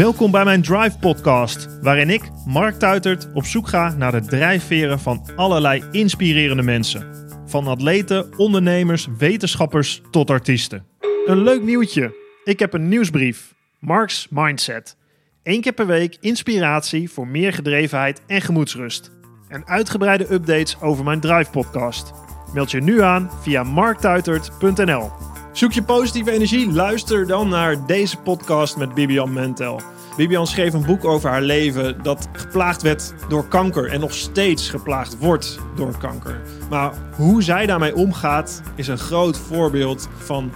Welkom bij mijn Drive podcast, waarin ik, Mark Tuitert, op zoek ga naar de drijfveren van allerlei inspirerende mensen. Van atleten, ondernemers, wetenschappers tot artiesten. Een leuk nieuwtje. Ik heb een nieuwsbrief. Mark's Mindset. Eén keer per week inspiratie voor meer gedrevenheid en gemoedsrust. En uitgebreide updates over mijn Drive podcast. Meld je nu aan via marktuitert.nl. Zoek je positieve energie? Luister dan naar deze podcast met Bibian Mentel. Bibian schreef een boek over haar leven dat geplaagd werd door kanker en nog steeds geplaagd wordt door kanker. Maar hoe zij daarmee omgaat is een groot voorbeeld van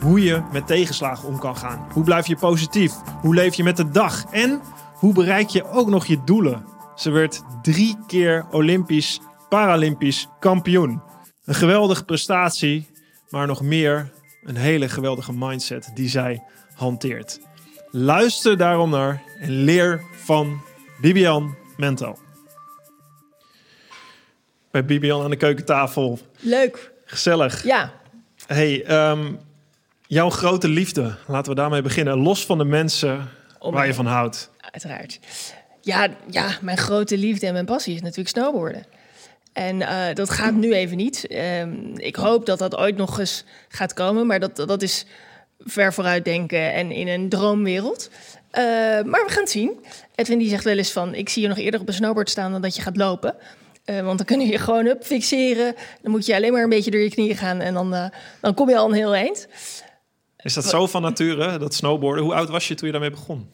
hoe je met tegenslagen om kan gaan. Hoe blijf je positief? Hoe leef je met de dag? En hoe bereik je ook nog je doelen? Ze werd drie keer Olympisch, Paralympisch kampioen. Een geweldige prestatie, maar nog meer een hele geweldige mindset die zij hanteert. Luister daarom naar en leer van Bibian Mental. Bij Bibian aan de keukentafel. Leuk. Gezellig. Ja. Hey, ehm, jouw grote liefde, laten we daarmee beginnen. Los van de mensen waar je van houdt. Uiteraard. Ja, ja, mijn grote liefde en mijn passie is natuurlijk snowboarden. En eh, dat gaat nu even niet. Ehm, ik hoop dat dat ooit nog eens gaat komen, maar dat, dat is ver vooruit denken en in een droomwereld. Eh, maar we gaan het zien. Edwin die zegt wel eens van, ik zie je nog eerder op een snowboard staan dan dat je gaat lopen. Eh, want dan kun je je gewoon up fixeren. Dan moet je alleen maar een beetje door je knieën gaan en dan, dan kom je al een heel eind. Is dat zo van nature, dat snowboarden? Hoe oud was je toen je daarmee begon?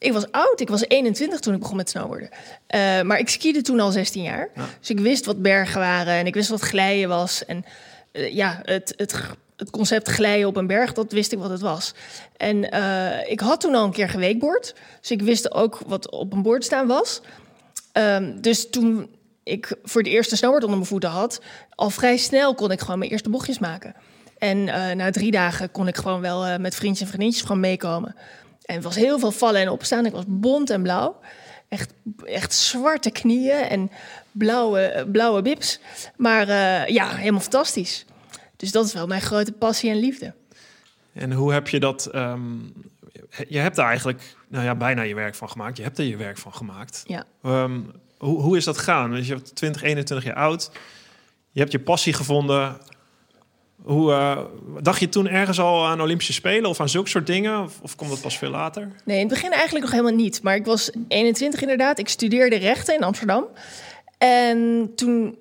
Ik was oud, ik was 21 toen ik begon met snowboarden. Eh, maar ik skiede toen al 16 jaar. Dus ik wist wat bergen waren en ik wist wat glijden was. En eh, ja, het, het, het concept glijden op een berg, dat wist ik wat het was. En eh, ik had toen al een keer gewakeboard. Dus ik wist ook wat op een boord staan was. Ehm, dus toen ik voor het eerste snowboard onder mijn voeten had... al vrij snel kon ik gewoon mijn eerste bochtjes maken. En na drie dagen kon ik gewoon wel met vriendjes en vriendinnetjes gewoon meekomen. En het was heel veel vallen en opstaan. Ik was bont en blauw. Echt, echt zwarte knieën en blauwe, eh, blauwe bips. Maar eh, ja, helemaal fantastisch. Dus dat is wel mijn grote passie en liefde. En hoe heb je dat... ehm, je hebt daar eigenlijk nou ja, bijna je werk van gemaakt. Je hebt er je werk van gemaakt. Ja. Ehm, hoe, hoe is dat gegaan? Dus je bent 20, 21 jaar oud. Je hebt je passie gevonden. Hoe, eh, dacht je toen ergens al aan Olympische Spelen of aan zulke soort dingen? Of, komt dat pas veel later? Nee, in het begin eigenlijk nog helemaal niet. Maar ik was 21 inderdaad. Ik studeerde rechten in Amsterdam. En toen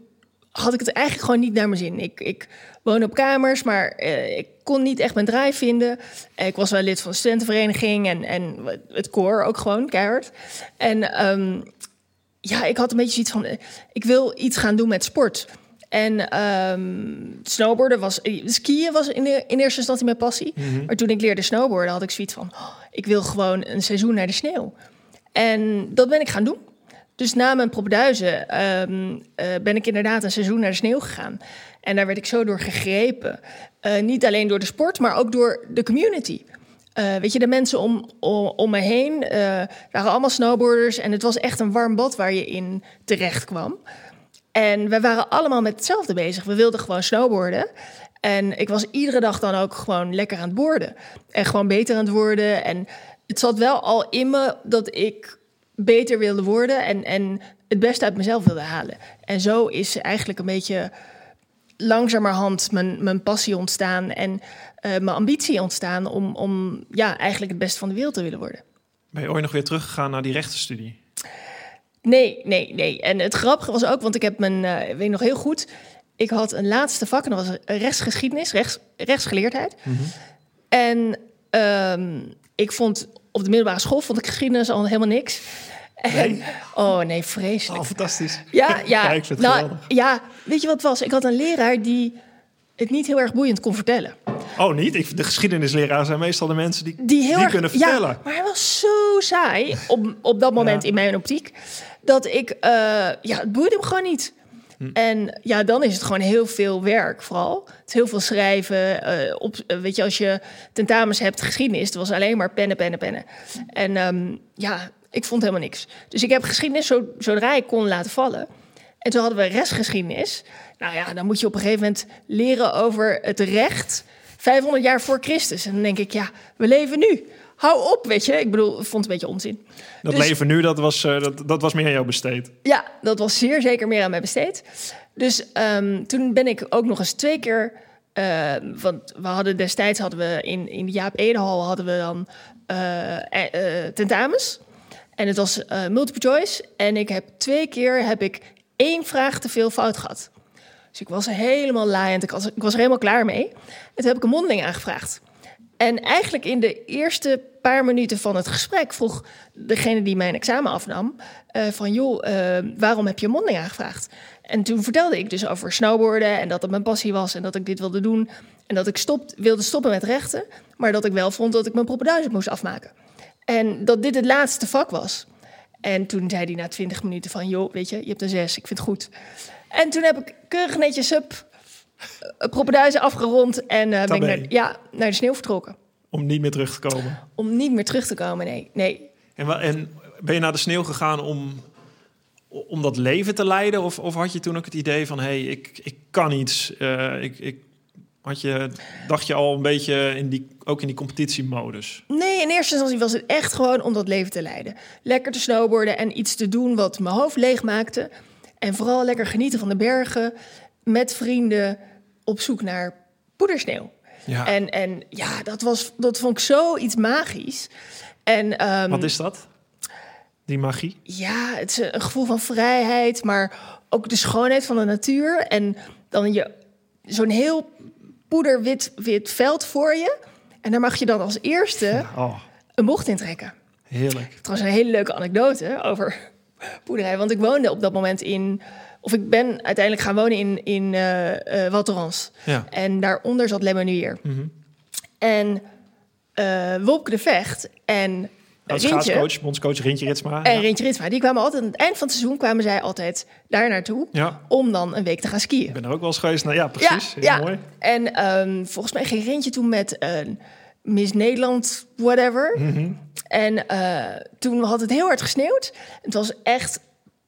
had ik het eigenlijk gewoon niet naar mijn zin. Ik, ik woonde op kamers, maar eh, ik kon niet echt mijn draai vinden. Ik was wel lid van de studentenvereniging en, en het koor ook gewoon, keihard. En ehm, ja, ik had een beetje zoiets van... eh, ik wil iets gaan doen met sport. En ehm, snowboarden was... eh, Skiën was in, de, in eerste instantie mijn passie. Maar toen ik leerde snowboarden had ik zoiets van... oh, ik wil gewoon een seizoen naar de sneeuw. En dat ben ik gaan doen. Dus na mijn propduizen ehm, eh, ben ik inderdaad een seizoen naar de sneeuw gegaan. En daar werd ik zo door gegrepen. Eh, niet alleen door de sport, maar ook door de community. Weet je, de mensen om, om, om me heen waren allemaal snowboarders. En het was echt een warm bad waar je in terecht kwam. En we waren allemaal met hetzelfde bezig. We wilden gewoon snowboarden. En ik was iedere dag dan ook gewoon lekker aan het boorden. En gewoon beter aan het worden. En het zat wel al in me dat ik beter wilde worden. En, en het beste uit mezelf wilde halen. En zo is eigenlijk een beetje langzamerhand mijn, mijn passie ontstaan. En eh, mijn ambitie ontstaan om, om ja, eigenlijk het beste van de wereld te willen worden. Ben je ooit nog weer teruggegaan naar die rechtenstudie? Nee, nee, nee. En het grappige was ook, want ik heb mijn, eh, weet nog heel goed, ik had een laatste vak en dat was rechtsgeschiedenis, rechts, rechtsgeleerdheid. En ehm, ik vond op de middelbare school vond ik geschiedenis al helemaal niks. En, oh nee, vreselijk. Oh, fantastisch. Ja, ja. Ja, nou, ja, weet je wat het was? Ik had een leraar die het niet heel erg boeiend kon vertellen. Oh, niet? Ik, de geschiedenisleraar zijn meestal de mensen die, Die heel erg, kunnen vertellen. Ja, maar hij was zo saai op, op dat moment Ja. in mijn optiek. Dat ik, eh, ja, het boeide hem gewoon niet. Hm. En ja, dan is het gewoon heel veel werk vooral. Het is heel veel schrijven. eh, op, eh, weet je, als je tentamens hebt geschiedenis, het was alleen maar pennen, pennen, pennen. En ehm, ja, ik vond helemaal niks. Dus ik heb geschiedenis zo, zodra ik kon laten vallen. En toen hadden we restgeschiedenis. Nou ja, dan moet je op een gegeven moment leren over het recht 500 jaar voor Christus. En dan denk ik, ja, we leven nu. Hou op, weet je. Ik bedoel, vond het een beetje onzin. Dat Dus- leven nu, dat was, eh, dat, dat was meer aan jou besteed. Ja, dat was zeer zeker meer aan mij besteed. Dus ehm, toen ben ik ook nog eens twee keer... eh, want we hadden destijds hadden we in, in de Jaap Edehal hadden we dan eh, tentamens. En het was multiple choice. En ik heb twee keer heb ik één vraag te veel fout gehad. Dus ik was helemaal laaiend. Ik was, ik was er helemaal klaar mee. En toen heb ik een mondeling aangevraagd. En eigenlijk in de eerste paar minuten van het gesprek vroeg degene die mijn examen afnam: eh, van joh, eh, waarom heb je een mondeling aangevraagd? En toen vertelde ik dus over snowboarden en dat het mijn passie was en dat ik dit wilde doen. En dat ik wilde stoppen met rechten, maar dat ik wel vond dat ik mijn propeduizen moest afmaken. En dat dit het laatste vak was. En toen zei hij na twintig minuten van joh, weet je, je hebt een zes, ik vind het goed. En toen heb ik keurig netjes up, uh, propeduizen afgerond en eh, ben ik naar, ja, naar de sneeuw vertrokken. Om niet meer terug te komen. Om niet meer terug te komen, nee. nee. En, en ben je naar de sneeuw gegaan om, om dat leven te leiden? Of, of had je toen ook het idee van, hé, hey, ik, ik kan iets. eh, ik, ik, had je, dacht je al een beetje in die, ook in die competitiemodus? Nee, in eerste instantie was het echt gewoon om dat leven te leiden. Lekker te snowboarden en iets te doen wat mijn hoofd leeg maakte. En vooral lekker genieten van de bergen met vrienden op zoek naar poedersneeuw. Ja. En, en ja, dat, was, dat vond ik zoiets magisch. En, ehm, Wat is dat? Die magie? Ja, het is een gevoel van vrijheid, maar ook de schoonheid van de natuur. En dan je zo'n heel poederwit wit veld voor je. En daar mag je dan als eerste Oh, een bocht in trekken. heerlijk. Trouwens, een hele leuke anekdote over poederij. Want ik woonde op dat moment in... Of ik ben uiteindelijk gaan wonen in, in Thorens. Ja. En daaronder zat Lemonnier. Mhm. En Wopke de Vecht en Als schaatscoach, bondscoach Rintje Ritsma. En ja. Rintje Ritsma, die kwamen altijd aan het eind van het seizoen kwamen zij altijd daar naartoe ja, om dan een week te gaan skiën. ik ben er ook wel eens geweest. Nou, ja, precies. Heel ja. mooi. En ehm, volgens mij ging Rintje toen met een Miss Nederland, whatever. Mhm. En toen had het heel hard gesneeuwd. Het was echt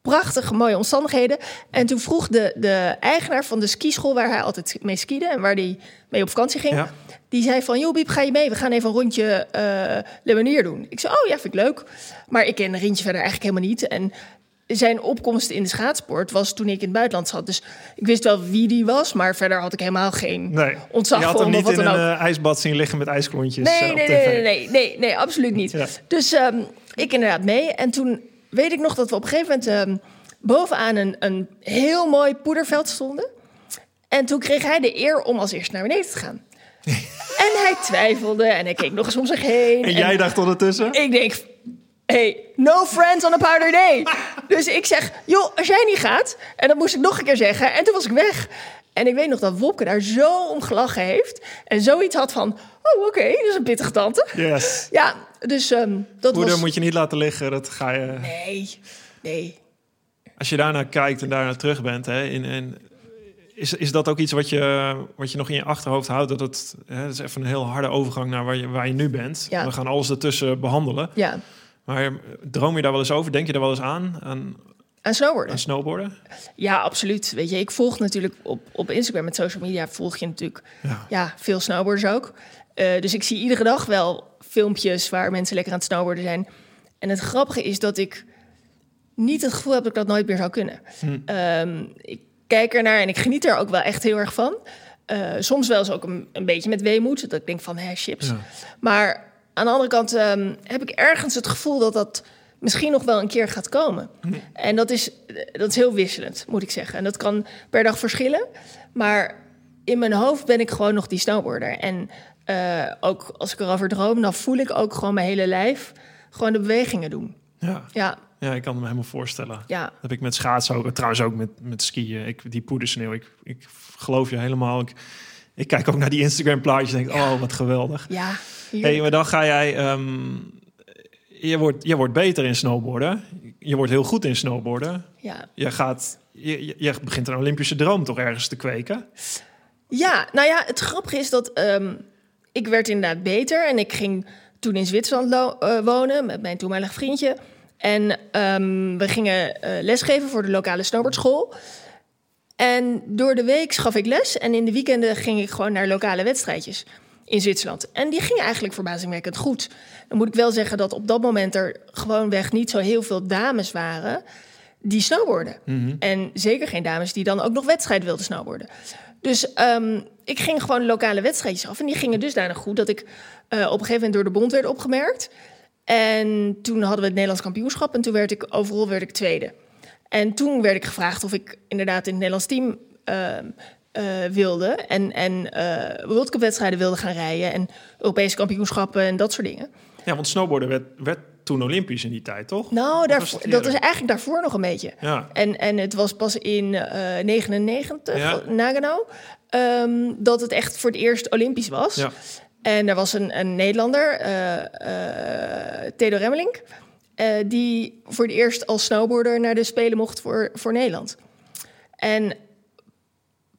prachtige, mooie omstandigheden. En toen vroeg de, de eigenaar van de skischool waar hij altijd mee skiede en waar hij mee op vakantie ging. Ja. Die zei van, joh Biep, ga je mee? We gaan even een rondje eh Le Manier doen. Ik zei, oh ja, vind ik leuk. Maar ik ken Rintje verder eigenlijk helemaal niet. En zijn opkomst in de schaatsport was toen ik in het buitenland zat. Dus ik wist wel wie die was, maar verder had ik helemaal geen Nee, ontzag je had hem niet in een eh, ijsbad zien liggen met ijsklontjes eh, Nee, op nee, nee, nee, nee, nee, nee, absoluut niet. Ja. Dus ehm, ik inderdaad mee. En toen weet ik nog dat we op een gegeven moment ehm, bovenaan een, een heel mooi poederveld stonden. En toen kreeg hij de eer om als eerste naar beneden te gaan. en hij twijfelde en hij keek nog eens om zich heen. En jij dacht ondertussen? Ik denk, hey, no friends on a powder day. dus ik zeg, joh, als jij niet gaat... En dat moest ik nog een keer zeggen. En toen was ik weg. En ik weet nog dat Wopke daar zo om gelachen heeft. En zoiets had van, oh oké, dat is een pittige tante. Yes. Ja, dus ehm, dat Moeder was... moet je niet laten liggen. Dat ga je... Nee, nee. Als je daarnaar kijkt en daarnaar terug bent, hè, in, en is, is dat ook iets wat je, wat je nog in je achterhoofd houdt? Dat het hè, dat is even een heel harde overgang naar waar je, waar je nu bent. Ja. We gaan alles ertussen behandelen. Ja, Maar droom je daar wel eens over? Denk je daar wel eens aan? Aan, aan snowboarden. aan snowboarden? Ja, absoluut. Weet je, ik volg natuurlijk op, op Instagram met social media... volg je natuurlijk Ja. ja, veel snowboarders ook. Eh, dus ik zie iedere dag wel filmpjes waar mensen lekker aan het snowboarden zijn. En het grappige is dat ik niet het gevoel heb dat ik dat nooit meer zou kunnen. Hm. Ehm, ik kijk ernaar en ik geniet er ook wel echt heel erg van. Eh, soms wel eens ook een, een beetje met weemoed. Dat ik denk van, hè, chips. Ja. Maar aan de andere kant ehm, heb ik ergens het gevoel dat dat misschien nog wel een keer gaat komen. En dat is, dat is heel wisselend, moet ik zeggen. En dat kan per dag verschillen. Maar in mijn hoofd ben ik gewoon nog die snowboarder. En eh, ook als ik erover droom, dan voel ik ook gewoon mijn hele lijf gewoon de bewegingen doen. Ja. Ja, ja, ik kan me helemaal voorstellen. ja. Dat heb ik met schaatsen ook. Trouwens ook met, met skiën. Ik, die poedersneeuw. Ik, ik geloof je helemaal. Ik, ik kijk ook naar die Instagram plaatjes en denk, oh, wat geweldig. Ja, hey, maar dan ga jij... ehm, je, wordt, je wordt beter in snowboarden. Je wordt heel goed in snowboarden. ja. Je, gaat, je, je- begint een Olympische droom toch ergens te kweken. Ja, nou ja, het grappige is dat ehm, ik werd inderdaad beter. En ik ging toen in Zwitserland eh, wonen met mijn toenmalig vriendje. En ehm, we gingen eh, lesgeven voor de lokale snowboardschool. En door de week gaf ik les. En in de weekenden ging ik gewoon naar lokale wedstrijdjes. In Zwitserland. En die ging eigenlijk verbazingwekkend goed. Dan moet ik wel zeggen dat op dat moment er gewoonweg niet zo heel veel dames waren die snowboarden. En zeker geen dames die dan ook nog wedstrijd wilden snowboarden. Dus ehm, ik ging gewoon lokale wedstrijdjes af. En die gingen dusdanig goed dat ik eh, op een gegeven moment door de bond werd opgemerkt. En toen hadden we het Nederlands kampioenschap. En toen werd ik overal werd ik tweede. En toen werd ik gevraagd of ik inderdaad in het Nederlands team ehm, eh, wilde. En, en eh World Cup wedstrijden wilde gaan rijden. En Europese kampioenschappen en dat soort dingen. Ja, want snowboarden werd, werd toen Olympisch in die tijd, toch? Nou, Of daar, was het dat is eigenlijk daarvoor nog een beetje. Ja. En, en het was pas in eh 99, Ja. Nagano, ehm, dat het echt voor het eerst Olympisch was. Ja. En er was een, een Nederlander, eh Theodor Remmelink, die voor het eerst als snowboarder naar de Spelen mocht voor, voor Nederland. En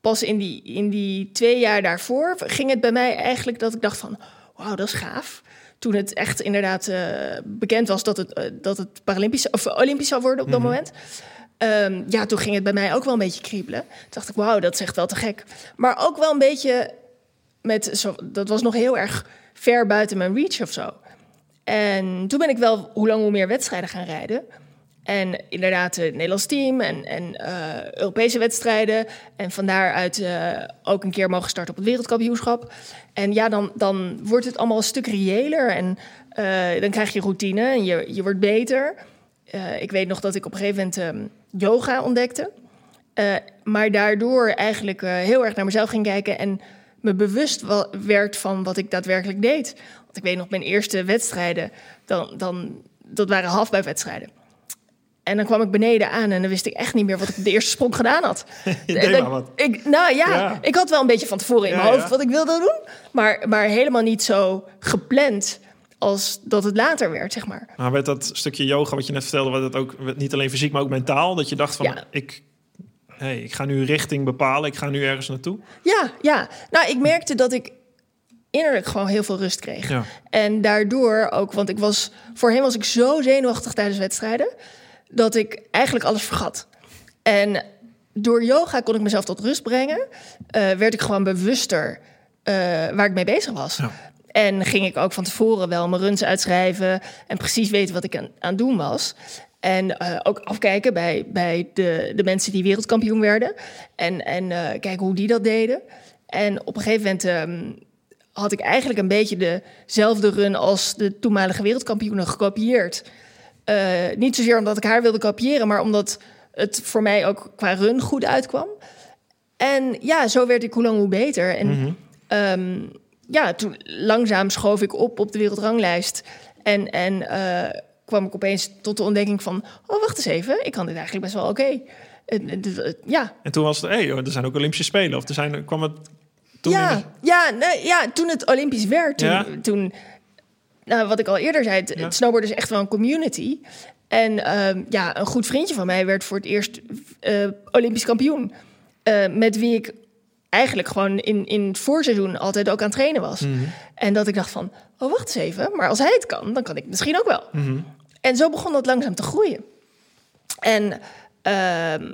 pas in die, in die twee jaar daarvoor ging het bij mij eigenlijk dat ik dacht van... wauw, dat is gaaf. Toen het echt inderdaad eh, bekend was dat het, eh, dat het Paralympisch of Olympisch zou worden op dat moment... Ehm, ja, toen ging het bij mij ook wel een beetje kriebelen. Toen dacht ik, wauw, dat is echt wel te gek. Maar ook wel een beetje met... Zo, dat was nog heel erg ver buiten mijn reach of zo. En toen ben ik wel hoe lang hoe meer wedstrijden gaan rijden. En inderdaad, het Nederlands team en, en eh, Europese wedstrijden. En van daaruit eh, ook een keer mogen starten op het wereldkampioenschap. En ja, dan, dan wordt het allemaal een stuk reëler. En eh, dan krijg je routine en je, je wordt beter. Ik weet nog dat ik op een gegeven moment ehm, yoga ontdekte. Maar daardoor eigenlijk heel erg naar mezelf ging kijken en me bewust werd van wat ik daadwerkelijk deed. Want ik weet nog, mijn eerste wedstrijden, dan, dan, dat waren halfbuikwedstrijden. En dan kwam ik beneden aan en dan wist ik echt niet meer wat ik de eerste sprong gedaan had. Je En deed dan- maar wat. Ik, nou ja, Ja. ik had wel een beetje van tevoren in Ja, mijn hoofd wat ik wilde doen. Maar, maar helemaal niet zo gepland als dat het later werd, zeg maar. Maar werd dat stukje yoga wat je net vertelde, werd het ook niet alleen fysiek, maar ook mentaal? Dat je dacht van, ik, hey, ik ga nu richting bepalen, ik ga nu ergens naartoe. Ja, ja. Nou, ik merkte dat ik innerlijk gewoon heel veel rust kreeg. Ja. En daardoor ook, want ik was voorheen was ik zo zenuwachtig tijdens wedstrijden dat ik eigenlijk alles vergat. En door yoga kon ik mezelf tot rust brengen. eh, werd ik gewoon bewuster eh, waar ik mee bezig was. Ja. En ging ik ook van tevoren wel mijn runs uitschrijven en precies weten wat ik aan, aan doen was. En eh, ook afkijken bij, bij de, de mensen die wereldkampioen werden. En, en kijken hoe die dat deden. En op een gegeven moment ehm, had ik eigenlijk een beetje dezelfde run als de toenmalige wereldkampioenen gekopieerd. Eh, niet zozeer omdat ik haar wilde kopiëren, maar omdat het voor mij ook qua run goed uitkwam. En ja, zo werd ik hoe lang hoe beter. En ehm, ja, toen langzaam schoof ik op op de wereldranglijst. En, en eh, kwam ik opeens tot de ontdekking van... oh, wacht eens even, ik kan dit eigenlijk best wel oké. Eh, Ja, En toen was het, hey, er zijn ook Olympische Spelen. Of er zijn, kwam het toen ja, ja, nee, ja, toen het Olympisch werd, toen, Ja? toen nou, wat ik al eerder zei, het, Ja. snowboarden is echt wel een community. En ehm, ja, een goed vriendje van mij werd voor het eerst eh, Olympisch kampioen. Eh, met wie ik eigenlijk gewoon in, in het voorseizoen altijd ook aan het trainen was. Mhm. En dat ik dacht van, oh wacht eens even, maar als hij het kan, dan kan ik misschien ook wel. Mhm. En zo begon dat langzaam te groeien. En ehm,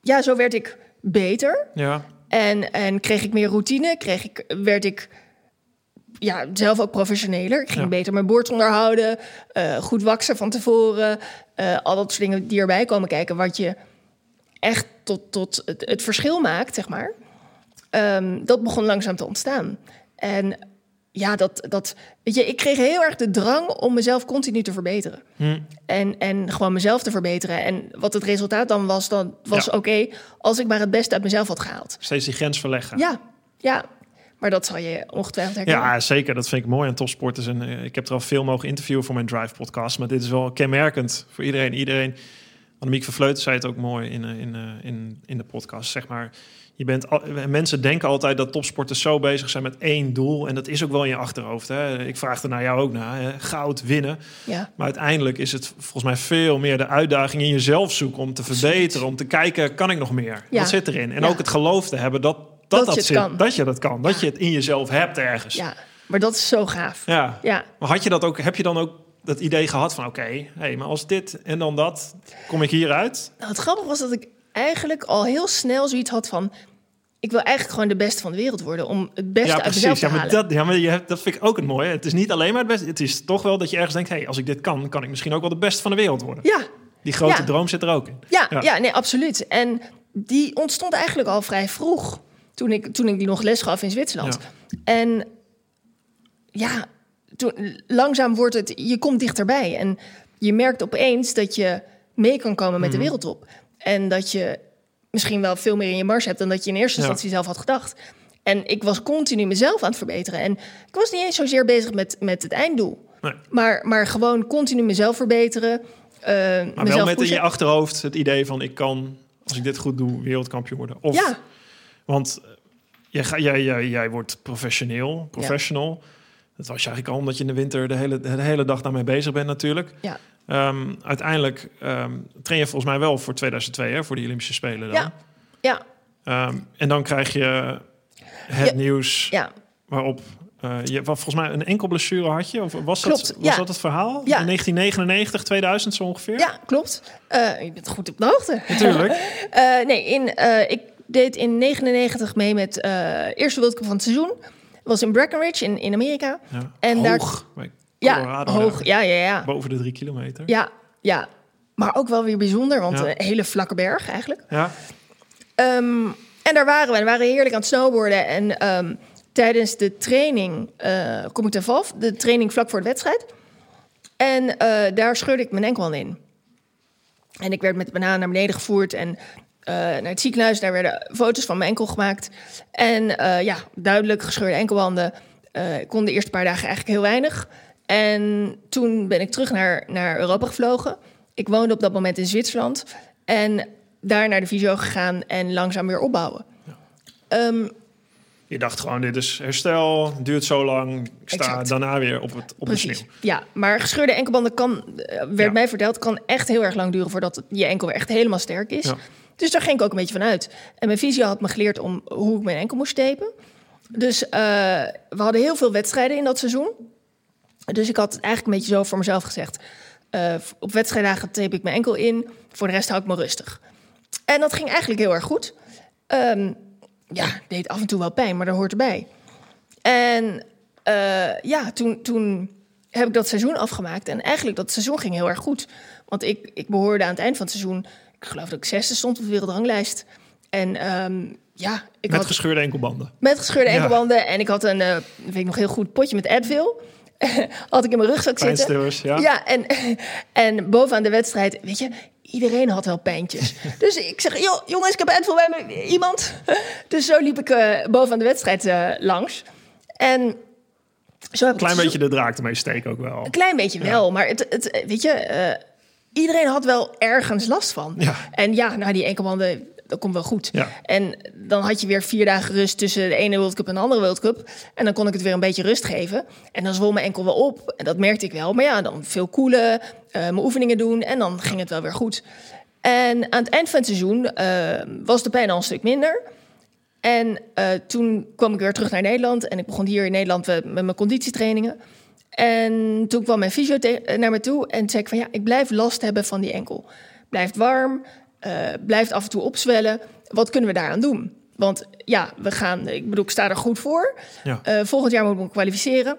ja, zo werd ik beter. Ja, En, en kreeg ik meer routine, kreeg ik, werd ik ja, zelf ook professioneler. Ik ging Ja. beter mijn boord onderhouden, eh, goed waksen van tevoren. eh, al dat soort dingen die erbij komen kijken, wat je echt tot, tot het, het verschil maakt, zeg maar. Ehm, dat begon langzaam te ontstaan. En ja, dat, dat, weet je, ik kreeg heel erg de drang om mezelf continu te verbeteren. Hm. En, en gewoon mezelf te verbeteren. En wat het resultaat dan was, dan was Ja. oké als ik maar het beste uit mezelf had gehaald. steeds die grens verleggen. Ja, ja. Maar dat zal je ongetwijfeld herkennen. Ja, zeker. Dat vind ik mooi aan topsporters. En eh, ik heb er al veel mogen interviewen voor mijn Drive podcast. Maar dit is wel kenmerkend voor iedereen. Iedereen. Annemiek van Vleuten zei het ook mooi in, eh, in, eh, in, in de podcast. Zeg maar, je bent al, mensen denken altijd dat topsporters zo bezig zijn met één doel. En dat is ook wel in je achterhoofd. Hè. Ik vraag er naar jou ook naar. Hè. Goud winnen. Ja, Maar uiteindelijk is het volgens mij veel meer de uitdaging in jezelf zoeken om te verbeteren, om te kijken, kan ik nog meer? Ja. Wat zit erin? En Ja. ook het geloof te hebben dat dat, je zit, kan. dat je dat kan, dat je het in jezelf hebt ergens. ja. Maar dat is zo gaaf. Ja. Ja, Maar had je dat ook? Heb je dan ook dat idee gehad van, oké, hey, maar als dit en dan dat, kom ik hieruit? nou, het grappige was dat ik eigenlijk al heel snel zoiets had van... ik wil eigenlijk gewoon de beste van de wereld worden om het beste Ja, uit mezelf te Ja, maar, halen. dat, ja, maar je hebt, dat vind ik ook het mooie. Het is niet alleen maar het beste. Het is toch wel dat je ergens denkt... Hey, als ik dit kan, kan ik misschien ook wel de beste van de wereld worden. Ja, Die grote Ja. droom zit er ook in. Ja, Ja. ja. nee, absoluut. En die ontstond eigenlijk al vrij vroeg. Toen ik, toen ik die nog les gaf in Zwitserland. En ja, toen, langzaam wordt het... Je komt dichterbij. En je merkt opeens dat je mee kan komen met de Mhm. wereldtop. En dat je misschien wel veel meer in je mars hebt... dan dat je in eerste Ja. instantie zelf had gedacht. En ik was continu mezelf aan het verbeteren. En ik was niet eens zozeer bezig met, met het einddoel. Nee. Maar, maar gewoon continu mezelf verbeteren. eh, Maar mezelf wel met in je achterhoofd het idee van... ik kan, als ik dit goed doe, wereldkampioen worden. Of, Ja, Want eh, jij, ga- jij, jij, jij wordt professioneel, professional. Dat was je eigenlijk al omdat je in de winter de hele, de hele dag daarmee bezig bent natuurlijk. ja. Ehm, uiteindelijk ehm, train je volgens mij wel voor 2002, hè, voor de Olympische Spelen dan. Ja. Ja, Ehm, en dan krijg je het Ja. nieuws ja, waarop... eh, je, volgens mij een enkel blessure had je? Of was, Klopt, dat, was ja. dat het verhaal? Ja. In 1999, 2000 zo ongeveer? ja, klopt. Eh, je bent goed op de hoogte. Natuurlijk. Nee, in, ik deed in 99 mee met eh eerste World Cup van het seizoen. was in Breckenridge in, in Amerika. Ja. En daar- Hoog. bij Ja, hoog. Ja, ja, ja. Boven de drie kilometer. Ja, ja. Maar ook wel weer bijzonder, want Ja. een hele vlakke berg eigenlijk. Ja. Ehm, en daar waren we. We waren heerlijk aan het snowboarden. En ehm, tijdens de training eh, kom ik ten val. De training vlak voor de wedstrijd. En eh, daar scheurde ik mijn enkel in. En ik werd met de banaan naar beneden gevoerd. En naar het ziekenhuis. Daar werden foto's van mijn enkel gemaakt. En eh, ja, duidelijk gescheurde enkelwanden. Eh, ik kon de eerste paar dagen eigenlijk heel weinig. En toen ben ik terug naar, naar Europa gevlogen. Ik woonde op dat moment in Zwitserland. En daar naar de fysio gegaan en langzaam weer opbouwen. Ehm, Je dacht gewoon, dit is herstel, duurt zo lang. Ik sta Exact. daarna weer op, het, op de sneeuw. Ja, maar gescheurde enkelbanden kan, eh, werd Ja. mij verteld, kan echt heel erg lang duren voordat je enkel weer echt helemaal sterk is. Ja. Dus daar ging ik ook een beetje van uit. En mijn fysio had me geleerd om hoe ik mijn enkel moest tapen. Dus eh, we hadden heel veel wedstrijden in dat seizoen. Dus ik had eigenlijk een beetje zo voor mezelf gezegd. eh, op wedstrijddagen tape ik mijn enkel in. Voor de rest hou ik me rustig. En dat ging eigenlijk heel erg goed. Ehm, ja, deed af en toe wel pijn, maar dat hoort erbij. En eh, ja, toen, toen heb ik dat seizoen afgemaakt. En eigenlijk dat seizoen ging heel erg goed. Want ik, ik behoorde aan het eind van het seizoen... Ik geloof dat ik zesde stond op de wereldranglijst. En ehm, ja, ik Met had... gescheurde enkelbanden. Met gescheurde Ja. enkelbanden. En ik had een, eh, weet ik nog heel goed, potje met Advil. had ik in mijn rugzak zitten. Ja. Ja, en, en bovenaan de wedstrijd, weet je, iedereen had wel pijntjes. dus ik zeg, "Joh, jongens, ik heb Advil bij me, iemand. dus zo liep ik eh, bovenaan de wedstrijd eh, langs. En zo heb ik Klein beetje de draak ermee steken ook wel. een klein beetje wel, maar het, het, weet je, iedereen had wel ergens last van. Ja. En ja, nou die enkelbanden, dat komt wel goed. Ja. En dan had je weer vier dagen rust tussen de ene World Cup en de andere World Cup. En dan kon ik het weer een beetje rust geven. En dan zwol mijn enkel wel op. En dat merkte ik wel. Maar ja, dan veel koelen, eh, mijn oefeningen doen en dan ging het wel weer goed. En aan het eind van het seizoen eh, was de pijn al een stuk minder. En eh, toen kwam ik weer terug naar Nederland. En ik begon hier in Nederland eh, met mijn conditietrainingen. En toen kwam mijn fysio naar me toe en zei ik van ja, ik blijf last hebben van die enkel. Blijft warm, eh, blijft af en toe opzwellen. Wat kunnen we daaraan doen? Want ja, we gaan, ik bedoel, ik sta er goed voor. Ja. Eh, volgend jaar moet ik me kwalificeren.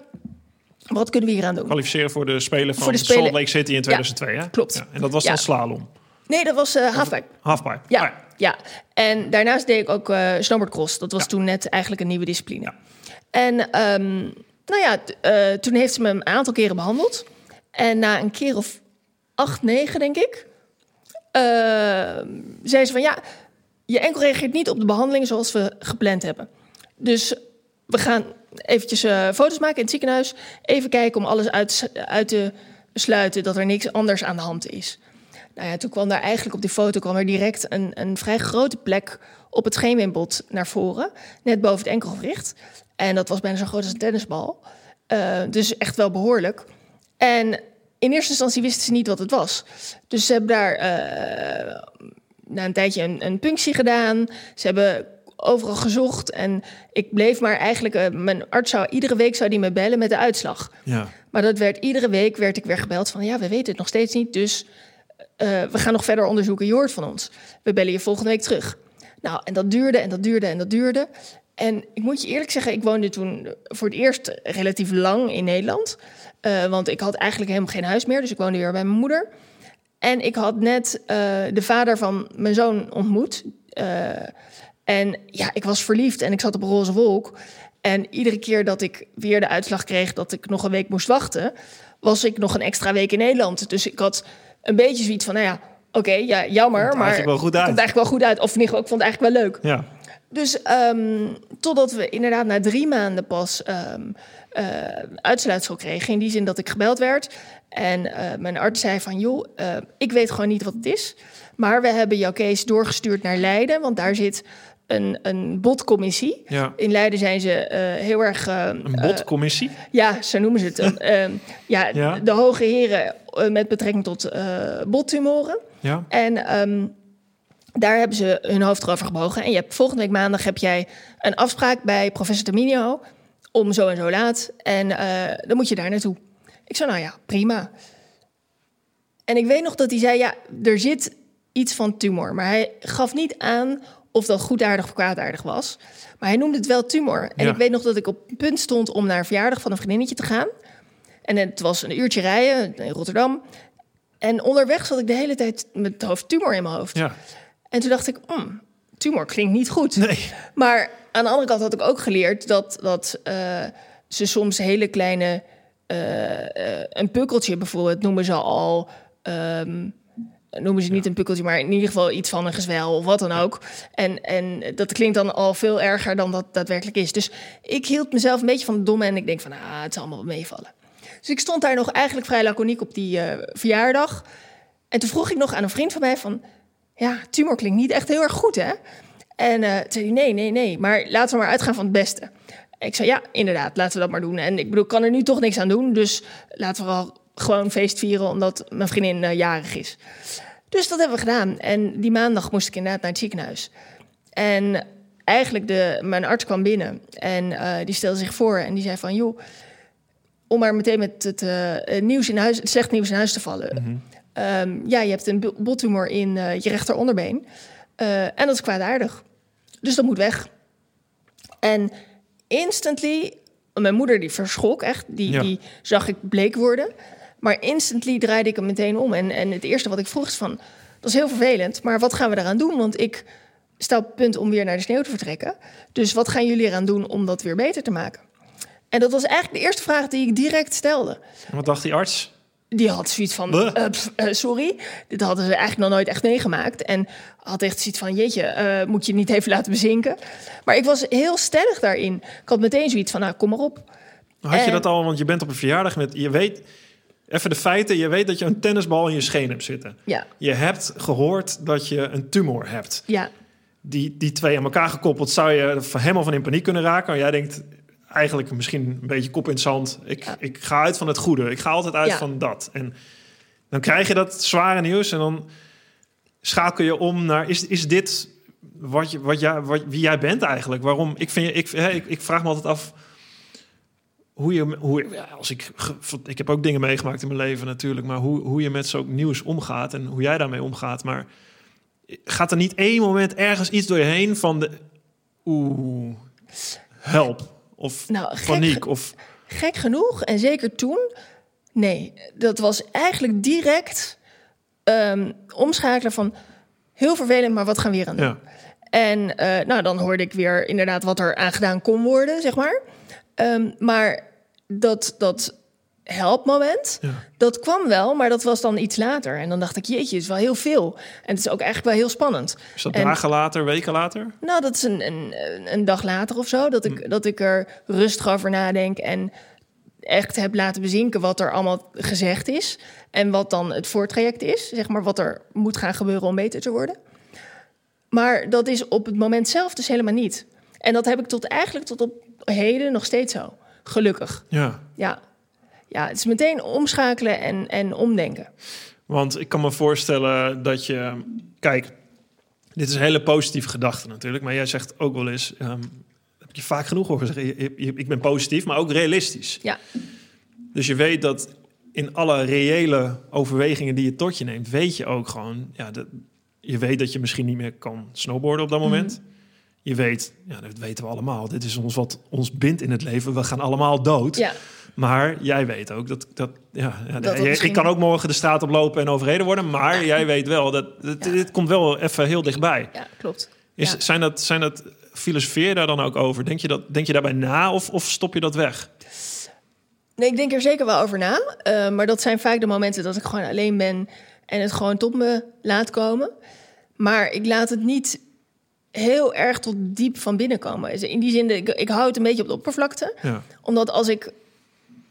Wat kunnen we hier aan doen? Kwalificeren voor de Spelen van Voor de Spelen- Salt Lake City in 2002, hè? klopt. Ja, en dat was Ja. dan slalom. Nee, dat was eh halfpipe. Halfpipe. Ja, Ah, ja. En daarnaast deed ik ook eh snowboardcross. Dat was Ja. toen net eigenlijk een nieuwe discipline. Ja. En ehm, nou ja, eh, toen heeft ze me een aantal keren behandeld. En na een keer of acht, negen, denk ik, eh, zei ze van ja, je enkel reageert niet op de behandeling zoals we gepland hebben. Dus we gaan eventjes eh, foto's maken in het ziekenhuis. Even kijken om alles uit, uit te sluiten dat er niks anders aan de hand is. Nou ja, toen kwam daar eigenlijk op die foto kwam er direct een, een vrij grote plek op het scheenbeenbod naar voren. Net boven het enkelgewricht. En dat was bijna zo groot als een tennisbal. Eh, dus echt wel behoorlijk. En in eerste instantie wisten ze niet wat het was. Dus ze hebben daar eh, na een tijdje een, een punctie gedaan. Ze hebben overal gezocht. En ik bleef maar eigenlijk... eh, mijn arts zou iedere week zou die me bellen met de uitslag. Ja. Maar dat werd iedere week werd ik weer gebeld van ja, we weten het nog steeds niet, dus we gaan nog verder onderzoeken. Je hoort van ons. We bellen je volgende week terug. Nou, en dat duurde en dat duurde en dat duurde. En ik moet je eerlijk zeggen, ik woonde toen voor het eerst relatief lang in Nederland. Uh, want ik had eigenlijk helemaal geen huis meer, dus ik woonde weer bij mijn moeder. En ik had net uh, de vader van mijn zoon ontmoet. Uh, en ja, ik was verliefd en ik zat op een roze wolk. En iedere keer dat ik weer de uitslag kreeg dat ik nog een week moest wachten, was ik nog een extra week in Nederland. Dus ik had een beetje zoiets van, nou ja, oké, ja, jammer, Komt maar eigenlijk wel goed uit. het komt eigenlijk wel goed uit. Of in ieder geval, ik vond het eigenlijk wel leuk. Ja. Dus ehm, totdat we inderdaad na drie maanden pas um, uh, uitsluitsel kregen. In die zin dat ik gebeld werd. En uh, mijn arts zei van, joh, uh, ik weet gewoon niet wat het is. Maar we hebben jouw case doorgestuurd naar Leiden. Want daar zit een, een botcommissie. Ja. In Leiden zijn ze heel erg... Een botcommissie? ja, zo noemen ze het. um, ja, Ja. De hoge heren met betrekking tot bottumoren. Ja. En um, daar hebben ze hun hoofd erover gebogen. En je hebt, volgende week maandag heb jij een afspraak bij professor Terminio om zo en zo laat. En uh, dan moet je daar naartoe. Ik zei, nou ja, prima. En ik weet nog dat hij zei, ja, er zit iets van tumor. Maar hij gaf niet aan of dat goedaardig of kwaadaardig was. Maar hij noemde het wel tumor. En Ja. ik weet nog dat ik op het punt stond om naar een verjaardag van een vriendinnetje te gaan. En het was een uurtje rijden in Rotterdam. En onderweg zat ik de hele tijd met het hoofd tumor in mijn hoofd. Ja. En toen dacht ik, hmm, tumor klinkt niet goed. Nee. Maar aan de andere kant had ik ook geleerd dat, dat uh, ze soms hele kleine... Uh, uh, een pukkeltje bijvoorbeeld noemen ze al... Um, noemen ze niet een pukkeltje, maar in ieder geval iets van een gezwel of wat dan ook. En, en dat klinkt dan al veel erger dan dat daadwerkelijk is. Dus ik hield mezelf een beetje van de domme en ik denk van, ah, het zal allemaal wel meevallen. Dus ik stond daar nog eigenlijk vrij laconiek op die uh, verjaardag. En toen vroeg ik nog aan een vriend van mij van... ja, tumor klinkt niet echt heel erg goed, hè? En toen zei hij, nee, nee, nee, maar laten we maar uitgaan van het beste. Ik zei, ja, inderdaad, laten we dat maar doen. En ik bedoel, ik kan er nu toch niks aan doen, dus laten we al gewoon feest vieren... omdat mijn vriendin uh, jarig is. Dus dat hebben we gedaan. En die maandag moest ik inderdaad naar het ziekenhuis. En eigenlijk, de, mijn arts kwam binnen en uh, die stelde zich voor en die zei van... joh, om maar meteen met het nieuws in huis, het slecht nieuws in huis te vallen. -hmm. Um, ja, je hebt een bottumor in uh, je rechteronderbeen. Uh, en dat is kwaadaardig. Dus dat moet weg. En instantly, mijn moeder die verschrok echt. Die, Ja. die zag ik bleek worden. Maar instantly draaide ik hem meteen om. En, en het eerste wat ik vroeg is van, dat is heel vervelend. Maar wat gaan we eraan doen? Want ik sta op het punt om weer naar de sneeuw te vertrekken. Dus wat gaan jullie eraan doen om dat weer beter te maken? En dat was eigenlijk de eerste vraag die ik direct stelde. En wat dacht die arts? Die had zoiets van, uh, pff, uh, sorry, dit hadden ze eigenlijk nog nooit echt meegemaakt. En had echt zoiets van, jeetje, uh, moet je niet even laten bezinken. Maar ik was heel stellig daarin. Ik had meteen zoiets van, nou, kom maar op. Had je dat al, want je bent op een verjaardag met, je weet, even de feiten, je weet dat je een tennisbal in je scheen hebt zitten. Ja, Je hebt gehoord dat je een tumor hebt. ja, Die, die twee aan elkaar gekoppeld zou je helemaal van in paniek kunnen raken. Jij denkt eigenlijk misschien een beetje kop in het zand. Ik, Ja. ik ga uit van het goede. Ik ga altijd uit Ja. van dat. En dan krijg je dat zware nieuws en dan schakel je om naar... Is, is dit wat je, wat jij, wat, wie jij bent eigenlijk? Waarom? Ik, vind, je- ik, hè, ik, ik vraag me altijd af hoe je, hoe, ja, als ik, ik heb ook dingen meegemaakt in mijn leven natuurlijk, maar hoe, hoe je met zo'n nieuws omgaat en hoe jij daarmee omgaat. Maar gaat er niet één moment ergens iets door je heen van de, oeh, help of Nou, paniek of gek genoeg. En zeker toen, nee, dat was eigenlijk direct ehm, omschakelen van heel vervelend, maar wat gaan we hier aan doen? ja, En eh, nou, dan hoorde ik weer inderdaad wat er aan gedaan kon worden, zeg maar. Ehm, maar dat, dat helpmoment, Ja. dat kwam wel, maar dat was dan iets later. En dan dacht ik, jeetje, het is wel heel veel. En het is ook eigenlijk wel heel spannend. is dat En- dagen later, weken later? Nou, dat is een, een, een dag later of zo, dat ik, dat ik er rustig over nadenk en echt heb laten bezinken wat er allemaal gezegd is. En wat dan het voortraject is, zeg maar, wat er moet gaan gebeuren om beter te worden. Maar dat is op het moment zelf dus helemaal niet. En dat heb ik tot eigenlijk tot op heden nog steeds zo. Gelukkig. Ja, Ja. Ja, het is meteen omschakelen en, en omdenken. want ik kan me voorstellen dat je, kijk, dit is een hele positieve gedachte natuurlijk, maar jij zegt ook wel eens, ehm, heb je vaak genoeg horen zeggen, je- je- ik ben positief, maar ook realistisch. Ja, Dus je weet dat in alle reële overwegingen die je tot je neemt, weet je ook gewoon, ja, dat, je weet dat je misschien niet meer kan snowboarden op dat moment. Je weet, ja, dat weten we allemaal. Dit is ons wat ons bindt in het leven. We gaan allemaal dood. Ja, Maar jij weet ook dat, dat ja, ja, Dat het je- misschien- ik kan ook morgen de straat oplopen en overreden worden. Maar jij weet wel dat, dat Ja. dit komt wel even heel dichtbij. ja klopt. Is, zijn, dat, zijn dat, filosofeer je daar dan ook over? Denk je, dat, denk je daarbij na of, of stop je dat weg? Nee, ik denk er zeker wel over na. Eh, maar dat zijn vaak de momenten dat ik gewoon alleen ben en het gewoon tot me laat komen. Maar ik laat het niet heel erg tot diep van binnen komen. Dus In die zin, ik, ik hou het een beetje op de oppervlakte. Ja. Omdat als ik...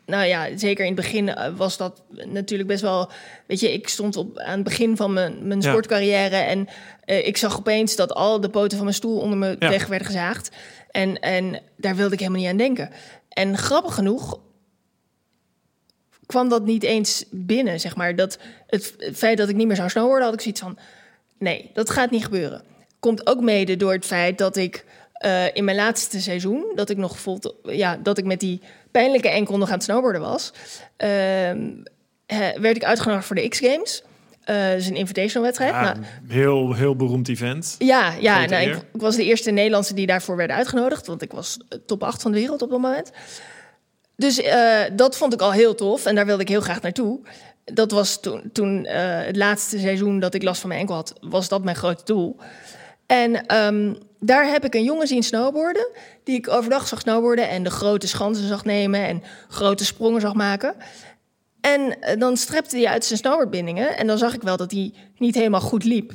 Nou ja, zeker in het begin eh, was dat natuurlijk best wel... Weet je, ik stond op, aan het begin van mijn, mijn Ja. sportcarrière... en eh, ik zag opeens dat al de poten van mijn stoel onder me Ja. weg werden gezaagd. En, en daar wilde ik helemaal niet aan denken. En grappig genoeg kwam dat niet eens binnen, zeg maar. Dat het, het feit dat ik niet meer zou snowboarden, had ik zoiets van... nee, dat gaat niet gebeuren. Komt ook mede door het feit dat ik eh, in mijn laatste seizoen... dat ik nog vol, ja, dat ik met die pijnlijke enkel nog aan het snowboarden was... ehm, eh, werd ik uitgenodigd voor de X-Games. Dat is een invitational wedstrijd. Ja, Nou, heel, heel beroemd event. ja, ja nou, ik, was de eerste Nederlandse die daarvoor werd uitgenodigd. Want ik was eh, top 8 van de wereld op dat moment. Dus eh, dat vond ik al heel tof. En daar wilde ik heel graag naartoe. Dat was toen, toen het laatste seizoen dat ik last van mijn enkel had, was dat mijn grote doel. En ehm, daar heb ik een jongen zien snowboarden. Die ik overdag zag snowboarden en de grote schansen zag nemen en grote sprongen zag maken. En eh, dan strepte hij uit zijn snowboardbindingen. En dan zag ik wel dat hij niet helemaal goed liep.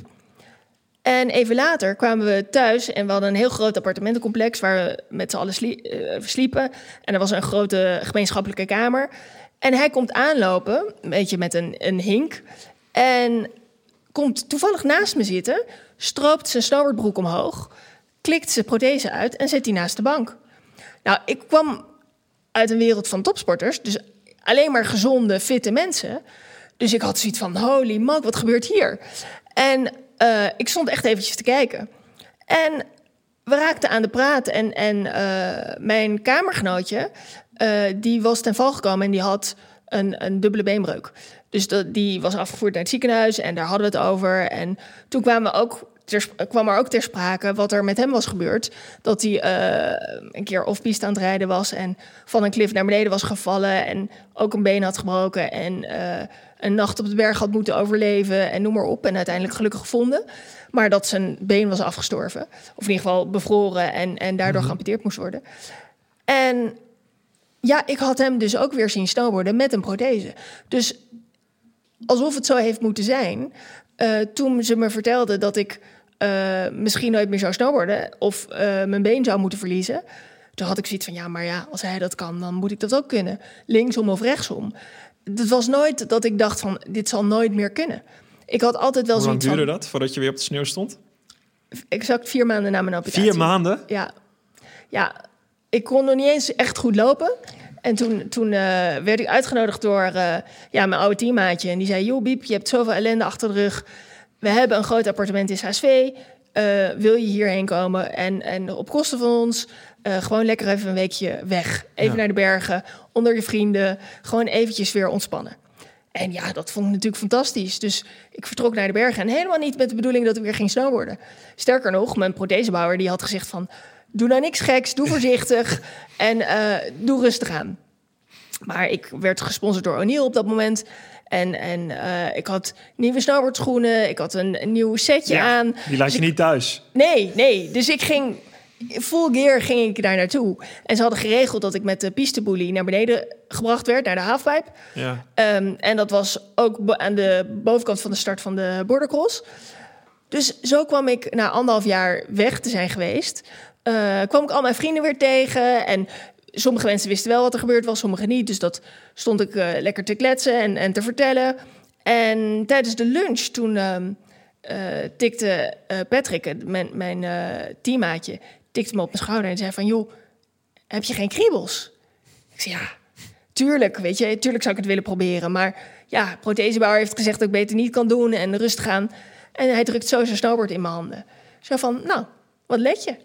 En even later kwamen we thuis en we hadden een heel groot appartementencomplex waar we met z'n allen eh, sliepen. En er was een grote gemeenschappelijke kamer. En hij komt aanlopen, een beetje met een, een hink. En komt toevallig naast me zitten, stroopt zijn snowboardbroek omhoog, klikt zijn prothese uit en zet die naast de bank. Nou, ik kwam uit een wereld van topsporters, dus alleen maar gezonde, fitte mensen. Dus ik had zoiets van, holy mak, wat gebeurt hier? En eh, ik stond echt eventjes te kijken. En we raakten aan de praat en, en eh, mijn kamergenootje, eh, die was ten val gekomen en die had een, een dubbele beenbreuk. Dus die was afgevoerd naar het ziekenhuis en daar hadden we het over. En toen kwamen we ook ter, sp- kwam er ook ter sprake wat er met hem was gebeurd. Dat hij eh, een keer off-piste aan het rijden was en van een klif naar beneden was gevallen. En ook een been had gebroken en eh, een nacht op de berg had moeten overleven en noem maar op. En uiteindelijk gelukkig gevonden. Maar dat zijn been was afgestorven. Of in ieder geval bevroren en, en daardoor geamputeerd moest worden. En ja, ik had hem dus ook weer zien snowboarden met een prothese. Dus alsof het zo heeft moeten zijn. eh, toen ze me vertelde dat ik eh, misschien nooit meer zou snowboarden of eh, mijn been zou moeten verliezen. Toen had ik zoiets van, ja, maar ja, als hij dat kan, dan moet ik dat ook kunnen. Linksom of rechtsom. Het was nooit dat ik dacht van, dit zal nooit meer kunnen. Ik had altijd wel Hoe zoiets van, duurde dat voordat je weer op de sneeuw stond? exact vier maanden na mijn amputatie. Vier maanden? Ja. ja, ik kon nog niet eens echt goed lopen. En toen, toen eh, werd ik uitgenodigd door ja, mijn oude teammaatje. En die zei, joh Biep, je hebt zoveel ellende achter de rug. We hebben een groot appartement in HSV. Eh, wil je hierheen komen? En, en op kosten van ons eh, gewoon lekker even een weekje weg. Even Ja. naar de bergen, onder je vrienden. Gewoon eventjes weer ontspannen. En ja, dat vond ik natuurlijk fantastisch. Dus ik vertrok naar de bergen. En helemaal niet met de bedoeling dat ik weer ging snowboarden. Sterker nog, mijn prothesebouwer die had gezegd van... doe nou niks geks, doe voorzichtig en eh, doe rustig aan. Maar ik werd gesponsord door O'Neill op dat moment. En, en eh, ik had nieuwe snowboardschoenen. Ik had een, een nieuw setje aan. Die laat Dus je ik- niet thuis. Nee, nee. Dus ik ging full gear ging ik daar naartoe. En ze hadden geregeld dat ik met de pisteboelie naar beneden gebracht werd, naar de halfpipe. Ja. Ehm, en dat was ook aan de bovenkant van de start van de bordercross. Dus zo kwam ik na anderhalf jaar weg te zijn geweest. eh, kwam ik al mijn vrienden weer tegen. En sommige mensen wisten wel wat er gebeurd was, sommige niet. Dus dat stond ik eh, lekker te kletsen en, en te vertellen. En tijdens de lunch toen ehm, eh, tikte eh, Patrick, mijn, mijn teammaatje, tikte me op mijn schouder en zei van... joh, heb je geen kriebels? Ik zei, ja, tuurlijk, weet je, tuurlijk zou ik het willen proberen. Maar ja, prothesebouwer heeft gezegd dat ik beter niet kan doen en rustig aan. En hij drukt zo zijn snowboard in mijn handen. Zo van, nou, wat let je?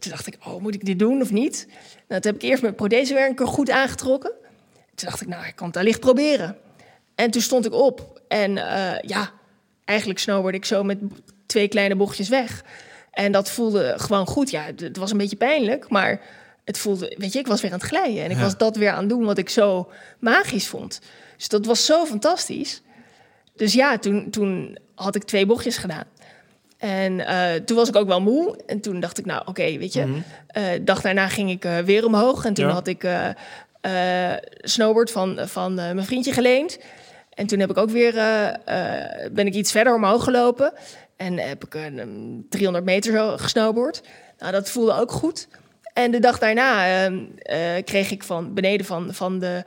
Toen dacht ik, oh, moet ik dit doen of niet? Nou, toen heb ik eerst mijn prothesewerker goed aangetrokken. Toen dacht ik, nou, ik kan het allicht proberen. En toen stond ik op en eh, ja, eigenlijk snowboard ik zo met twee kleine bochtjes weg. En dat voelde gewoon goed. Ja, het was een beetje pijnlijk, maar het voelde, weet je, ik was weer aan het glijden. En ik Ja. was dat weer aan het doen wat ik zo magisch vond. Dus dat was zo fantastisch. Dus ja, toen, toen had ik twee bochtjes gedaan. En eh, toen was ik ook wel moe. En toen dacht ik, nou oké, weet je. Eh, dag daarna ging ik eh, weer omhoog. En toen Ja. had ik snowboard van, van mijn vriendje geleend. En toen heb ik ook weer, ben ik iets verder omhoog gelopen. En heb ik een, een 300 meter zo gesnowboard. Nou, dat voelde ook goed. En de dag daarna eh, eh, kreeg ik van beneden van, van de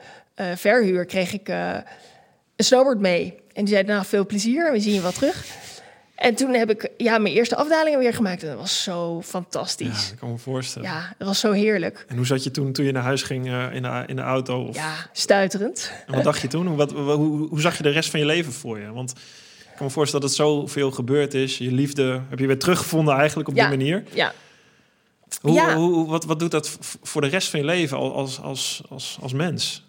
verhuur kreeg ik een snowboard mee. En die zei, nou, veel plezier. We zien je wel terug. En toen heb ik ja, mijn eerste afdalingen weer gemaakt. En dat was zo Ja, fantastisch. ik kan me voorstellen. Ja, dat was zo heerlijk. En hoe zat je toen, toen je naar huis ging eh, in, de, in de auto? Of, Ja, stuiterend. En wat dacht je toen? Hoe, wat, hoe, hoe, hoe zag je de rest van je leven voor je? Want ik kan me voorstellen dat het zoveel gebeurd is. Je liefde heb je weer teruggevonden eigenlijk op Ja. die manier. Ja, Hoe, Ja. hoe, wat, wat doet dat voor de rest van je leven al- als, als, als, als mens?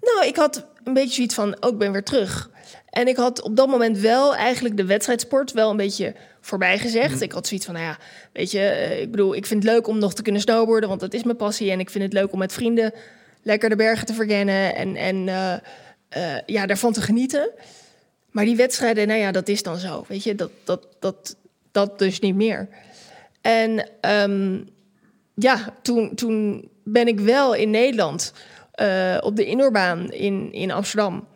Nou, ik had een beetje zoiets van, ook ben weer terug. En ik had op dat moment wel eigenlijk de wedstrijdsport wel een beetje voorbij gezegd. Ik had zoiets van, nou ja, weet je, eh, ik bedoel, ik vind het leuk om nog te kunnen snowboarden, want dat is mijn passie. En ik vind het leuk om met vrienden lekker de bergen te verkennen en, en eh, eh, ja, daarvan te genieten. Maar die wedstrijden, nou ja, dat is dan zo, weet je, dat, dat, dat, dat dus niet meer. En ehm, ja, toen, toen ben ik wel in Nederland op de indoorbaan in, in Amsterdam.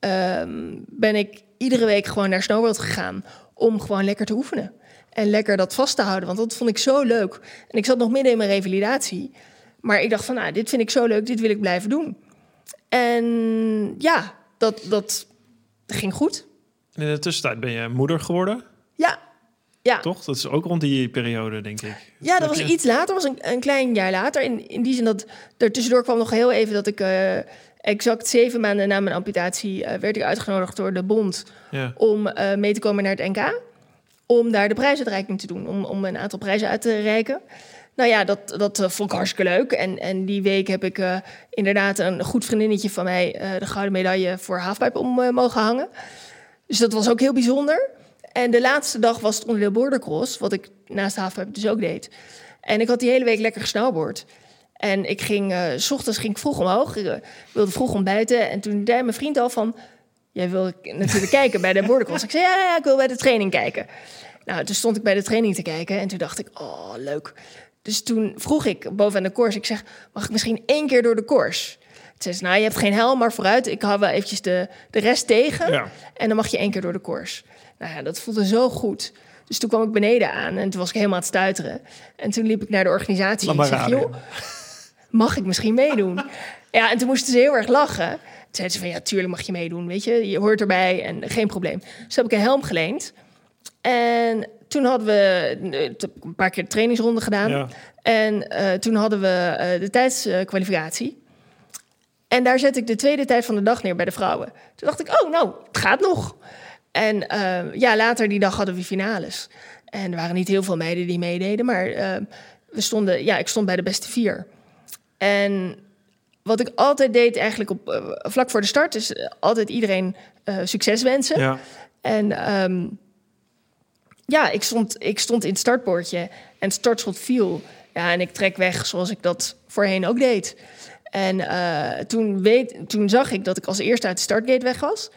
Ehm, ben ik iedere week gewoon naar Snowworld gegaan om gewoon lekker te oefenen. En lekker dat vast te houden, want dat vond ik zo leuk. En ik zat nog midden in mijn revalidatie. Maar ik dacht van, nou, dit vind ik zo leuk, dit wil ik blijven doen. En ja, dat, dat ging goed. En in de tussentijd ben je moeder geworden, Ja, ja. toch? Dat is ook rond die periode, denk ik. Ja, dat was je- iets later, was een, een klein jaar later. In, in die zin dat er tussendoor kwam nog heel even dat ik eh, exact zeven maanden na mijn amputatie eh, werd ik uitgenodigd door de bond Ja. om eh, mee te komen naar het NK. Om daar de prijsuitreiking te doen, om, om een aantal prijzen uit te reiken. Nou ja, dat, dat eh, vond ik hartstikke leuk. En, en die week heb ik inderdaad een goed vriendinnetje van mij de gouden medaille voor halfpipe om mogen hangen. Dus dat was ook heel bijzonder. En de laatste dag was het onderdeel bordercross, wat ik naast halfpipe dus ook deed. En ik had die hele week lekker gesnowboard. En ik ging, eh, s ochtends ging ik vroeg omhoog, ik eh, wilde vroeg ontbijten. En toen zei mijn vriend al van, jij wil natuurlijk kijken bij de bordercross. Ik zei, ja, ja, ik wil bij de training kijken. Nou, toen stond ik bij de training te kijken en toen dacht ik, oh, leuk. Dus toen vroeg ik bovenaan de koers, ik zeg, mag ik misschien één keer door de koers? Toen zei ze, nou, je hebt geen helm, maar vooruit. Ik hou wel eventjes de, de rest tegen. Ja. En dan mag je één keer door de koers. Nou ja, dat voelde zo goed. Dus toen kwam ik beneden aan en toen was ik helemaal aan het stuiteren. En toen liep ik naar de organisatie en ik maar zeg, joh, mag ik misschien meedoen? ja, en toen moesten ze heel erg lachen. Toen zeiden ze van, ja, tuurlijk mag je meedoen, weet je. Je hoort erbij en geen probleem. Dus heb ik een helm geleend. En toen hadden we eh, een paar keer de trainingsronde gedaan. Ja. En eh, toen hadden we eh, de tijdskwalificatie. En daar zet ik de tweede tijd van de dag neer bij de vrouwen. Toen dacht ik, oh, nou, het gaat nog. En ja, later die dag hadden we finales. En er waren niet heel veel meiden die meededen, maar we stonden, ja, ik stond bij de beste vier. En wat ik altijd deed, eigenlijk op, eh, vlak voor de start, is eh, altijd iedereen eh, succes wensen. Ja. En ehm, ja, ik stond, ik stond in het startbordje en het startschot viel. Ja, en ik trek weg zoals ik dat voorheen ook deed. En toen, weet, toen zag ik dat ik als eerste uit de startgate weg was.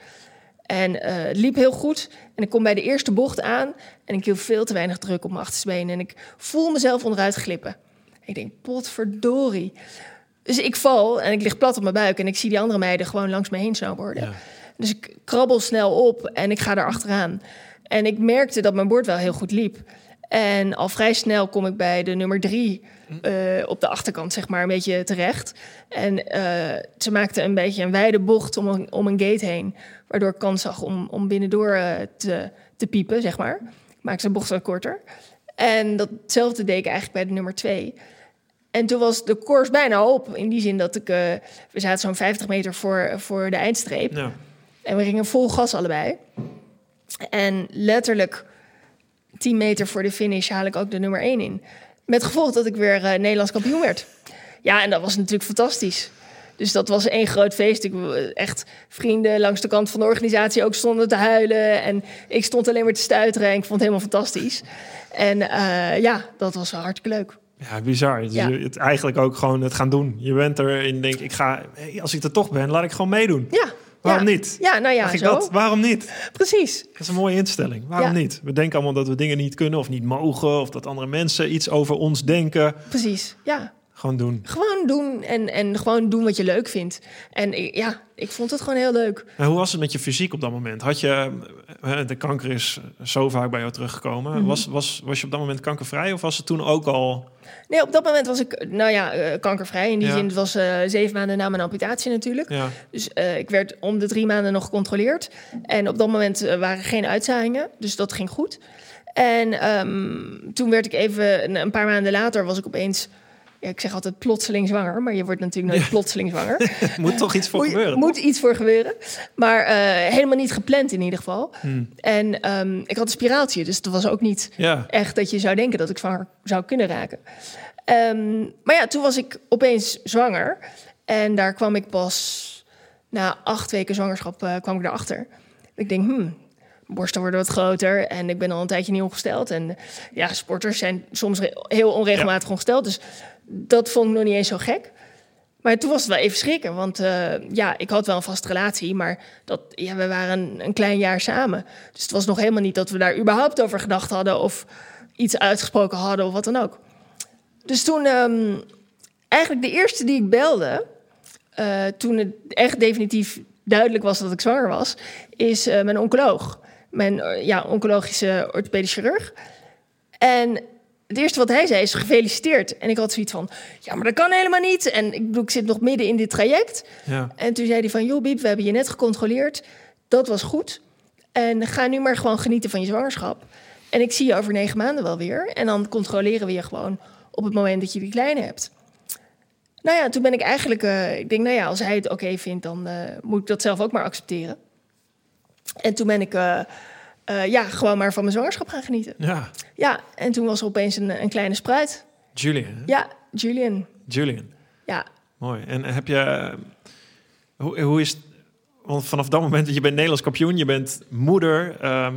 En het liep heel goed. En ik kom bij de eerste bocht aan. En ik hield veel te weinig druk op mijn achtersbeen. En ik voel mezelf onderuit glippen. Ik denk, potverdorie. Dus ik val en ik lig plat op mijn buik. En ik zie die andere meiden gewoon langs me heen snowboarden. Ja. Dus ik krabbel snel op en ik ga daar achteraan. En ik merkte dat mijn bord wel heel goed liep. En al vrij snel kom ik bij de nummer drie eh, op de achterkant, zeg maar, een beetje terecht. En eh, ze maakte een beetje een wijde bocht om een, om een gate heen. Waardoor ik kans zag om, om binnendoor eh, te, te piepen, zeg maar. Ik maakte de bocht wat korter. En datzelfde deed ik eigenlijk bij de nummer twee. En toen was de koers bijna op. In die zin dat ik... eh, we zaten zo'n 50 meter voor, voor de eindstreep. Ja. En we gingen vol gas allebei. En letterlijk 10 meter voor de finish haal ik ook de nummer 1 in. Met gevolg dat ik weer eh, Nederlands kampioen werd. Ja, en dat was natuurlijk fantastisch. Dus dat was één groot feest. Ik, echt vrienden langs de kant van de organisatie ook stonden te huilen. En ik stond alleen maar te stuiteren en ik vond het helemaal fantastisch. En eh, ja, dat was hartstikke leuk. Ja, bizar. Ja. je- het eigenlijk ook gewoon het gaan doen. Je bent erin, denk ik, ga, als ik er toch ben, laat ik gewoon meedoen. Ja. Waarom ja. niet? Ja, nou ja, ik zo. dat? Waarom niet? Precies. Dat is een mooie instelling. Waarom Ja. niet? We denken allemaal dat we dingen niet kunnen of niet mogen, of dat andere mensen iets over ons denken. Precies. Ja. Gewoon doen. Gewoon doen en, en gewoon doen wat je leuk vindt. En ja, ik vond het gewoon heel leuk. En hoe was het met je fysiek op dat moment? Had je, de kanker is zo vaak bij jou teruggekomen. Mhm. was, was, was je op dat moment kankervrij of was het toen ook al... Nee, op dat moment was ik, nou ja, eh, kankervrij. In die Ja. zin, het was eh, zeven maanden na mijn amputatie natuurlijk. Ja, Dus eh, ik werd om de drie maanden nog gecontroleerd. En op dat moment waren er geen uitzaaiingen, dus dat ging goed. En ehm, toen werd ik even, een paar maanden later was ik opeens... Ja, ik zeg altijd plotseling zwanger, maar je wordt natuurlijk nooit plotseling zwanger. er moet toch iets voor Moet- gebeuren? moet iets voor gebeuren. Maar eh, helemaal niet gepland in ieder geval. Hmm. En ehm, ik had een spiraaltje, dus het was ook niet Ja, echt dat je zou denken dat ik zwanger zou kunnen raken. Ehm, maar ja, toen was ik opeens zwanger. En daar kwam ik pas na acht weken zwangerschap eh, kwam ik erachter. Ik denk, hmm, borsten worden wat groter en ik ben al een tijdje niet ongesteld. En ja, sporters zijn soms heel onregelmatig ongesteld. Dus dat vond ik nog niet eens zo gek. Maar toen was het wel even schrikken, want eh, ja, ik had wel een vaste relatie, maar dat, ja, we waren een, een klein jaar samen. Dus het was nog helemaal niet dat we daar überhaupt over gedacht hadden of iets uitgesproken hadden of wat dan ook. Dus toen, ehm, eigenlijk de eerste die ik belde, eh, toen het echt definitief duidelijk was dat ik zwanger was, is eh, mijn oncoloog. Mijn ja, oncologische orthopedisch chirurg. En het eerste wat hij zei is gefeliciteerd. En ik had zoiets van, ja, maar dat kan helemaal niet. En ik bedoel, ik zit nog midden in dit traject. ja. En toen zei hij van, joh Biep, we hebben je net gecontroleerd. Dat was goed. En ga nu maar gewoon genieten van je zwangerschap. En ik zie je over negen maanden wel weer. En dan controleren we je gewoon op het moment dat je die kleine hebt. Nou ja, toen ben ik eigenlijk... eh, ik denk, nou ja, als hij het oké vindt... dan eh, moet ik dat zelf ook maar accepteren. En toen ben ik eh, ja, gewoon maar van mijn zwangerschap gaan genieten. ja. Ja, en toen was er opeens een, een kleine spruit. Julian. hè? Ja, Julian. Julian. Ja, Mooi. En heb je... Hoe, hoe is... Want vanaf dat moment, je bent Nederlands kampioen, je bent moeder. ehm,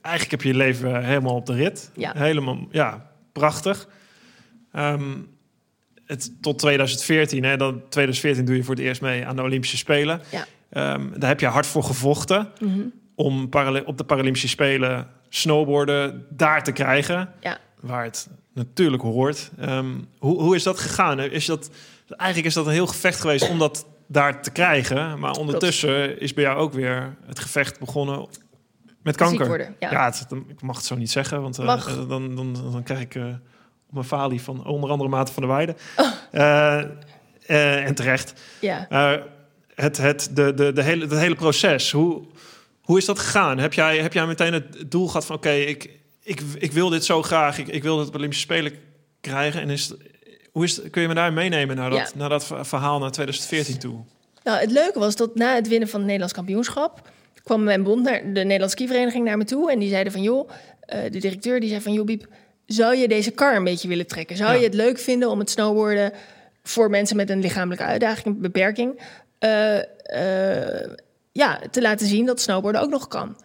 eigenlijk heb je je leven helemaal op de rit. Ja. Helemaal, ja, prachtig. Ehm, het, tot 2014, hè, dan 2014 doe je voor het eerst mee aan de Olympische Spelen. Ja. Ehm, daar heb je hard voor gevochten mhm, om Parale- op de Paralympische Spelen snowboarden daar te krijgen ja. waar het natuurlijk hoort. Ehm, hoe, hoe is dat gegaan? Is dat, eigenlijk is dat een heel gevecht geweest om dat daar te krijgen. Maar ondertussen is bij jou ook weer het gevecht begonnen met kanker. Worden, ja. het- ik mag het zo niet zeggen, want eh, eh, dan, dan, dan krijg ik eh, op mijn falie van onder andere Maarten van der Weijden. Oh. En terecht. Ja. Het, het, de, de, de hele, het hele proces, hoe, hoe is dat gegaan? Heb jij, heb jij meteen het doel gehad van... oké, ik, ik, ik wil dit zo graag, ik, ik wil het op Olympische Spelen krijgen. En is, hoe is, het- kun je me daar meenemen naar dat, Ja. naar dat ver- verhaal naar 2014 toe? Nou, het leuke was dat na het winnen van het Nederlands kampioenschap... kwam mijn bond, naar, de Nederlandse skivereniging, naar me toe... en die zeiden van, joh, eh, de directeur die zei van... joh, Biep, zou je deze kar een beetje willen trekken? Zou Ja. je het leuk vinden om het snowboarden... voor mensen met een lichamelijke uitdaging, een beperking... eh, eh, ja, te laten zien dat snowboarden ook nog kan?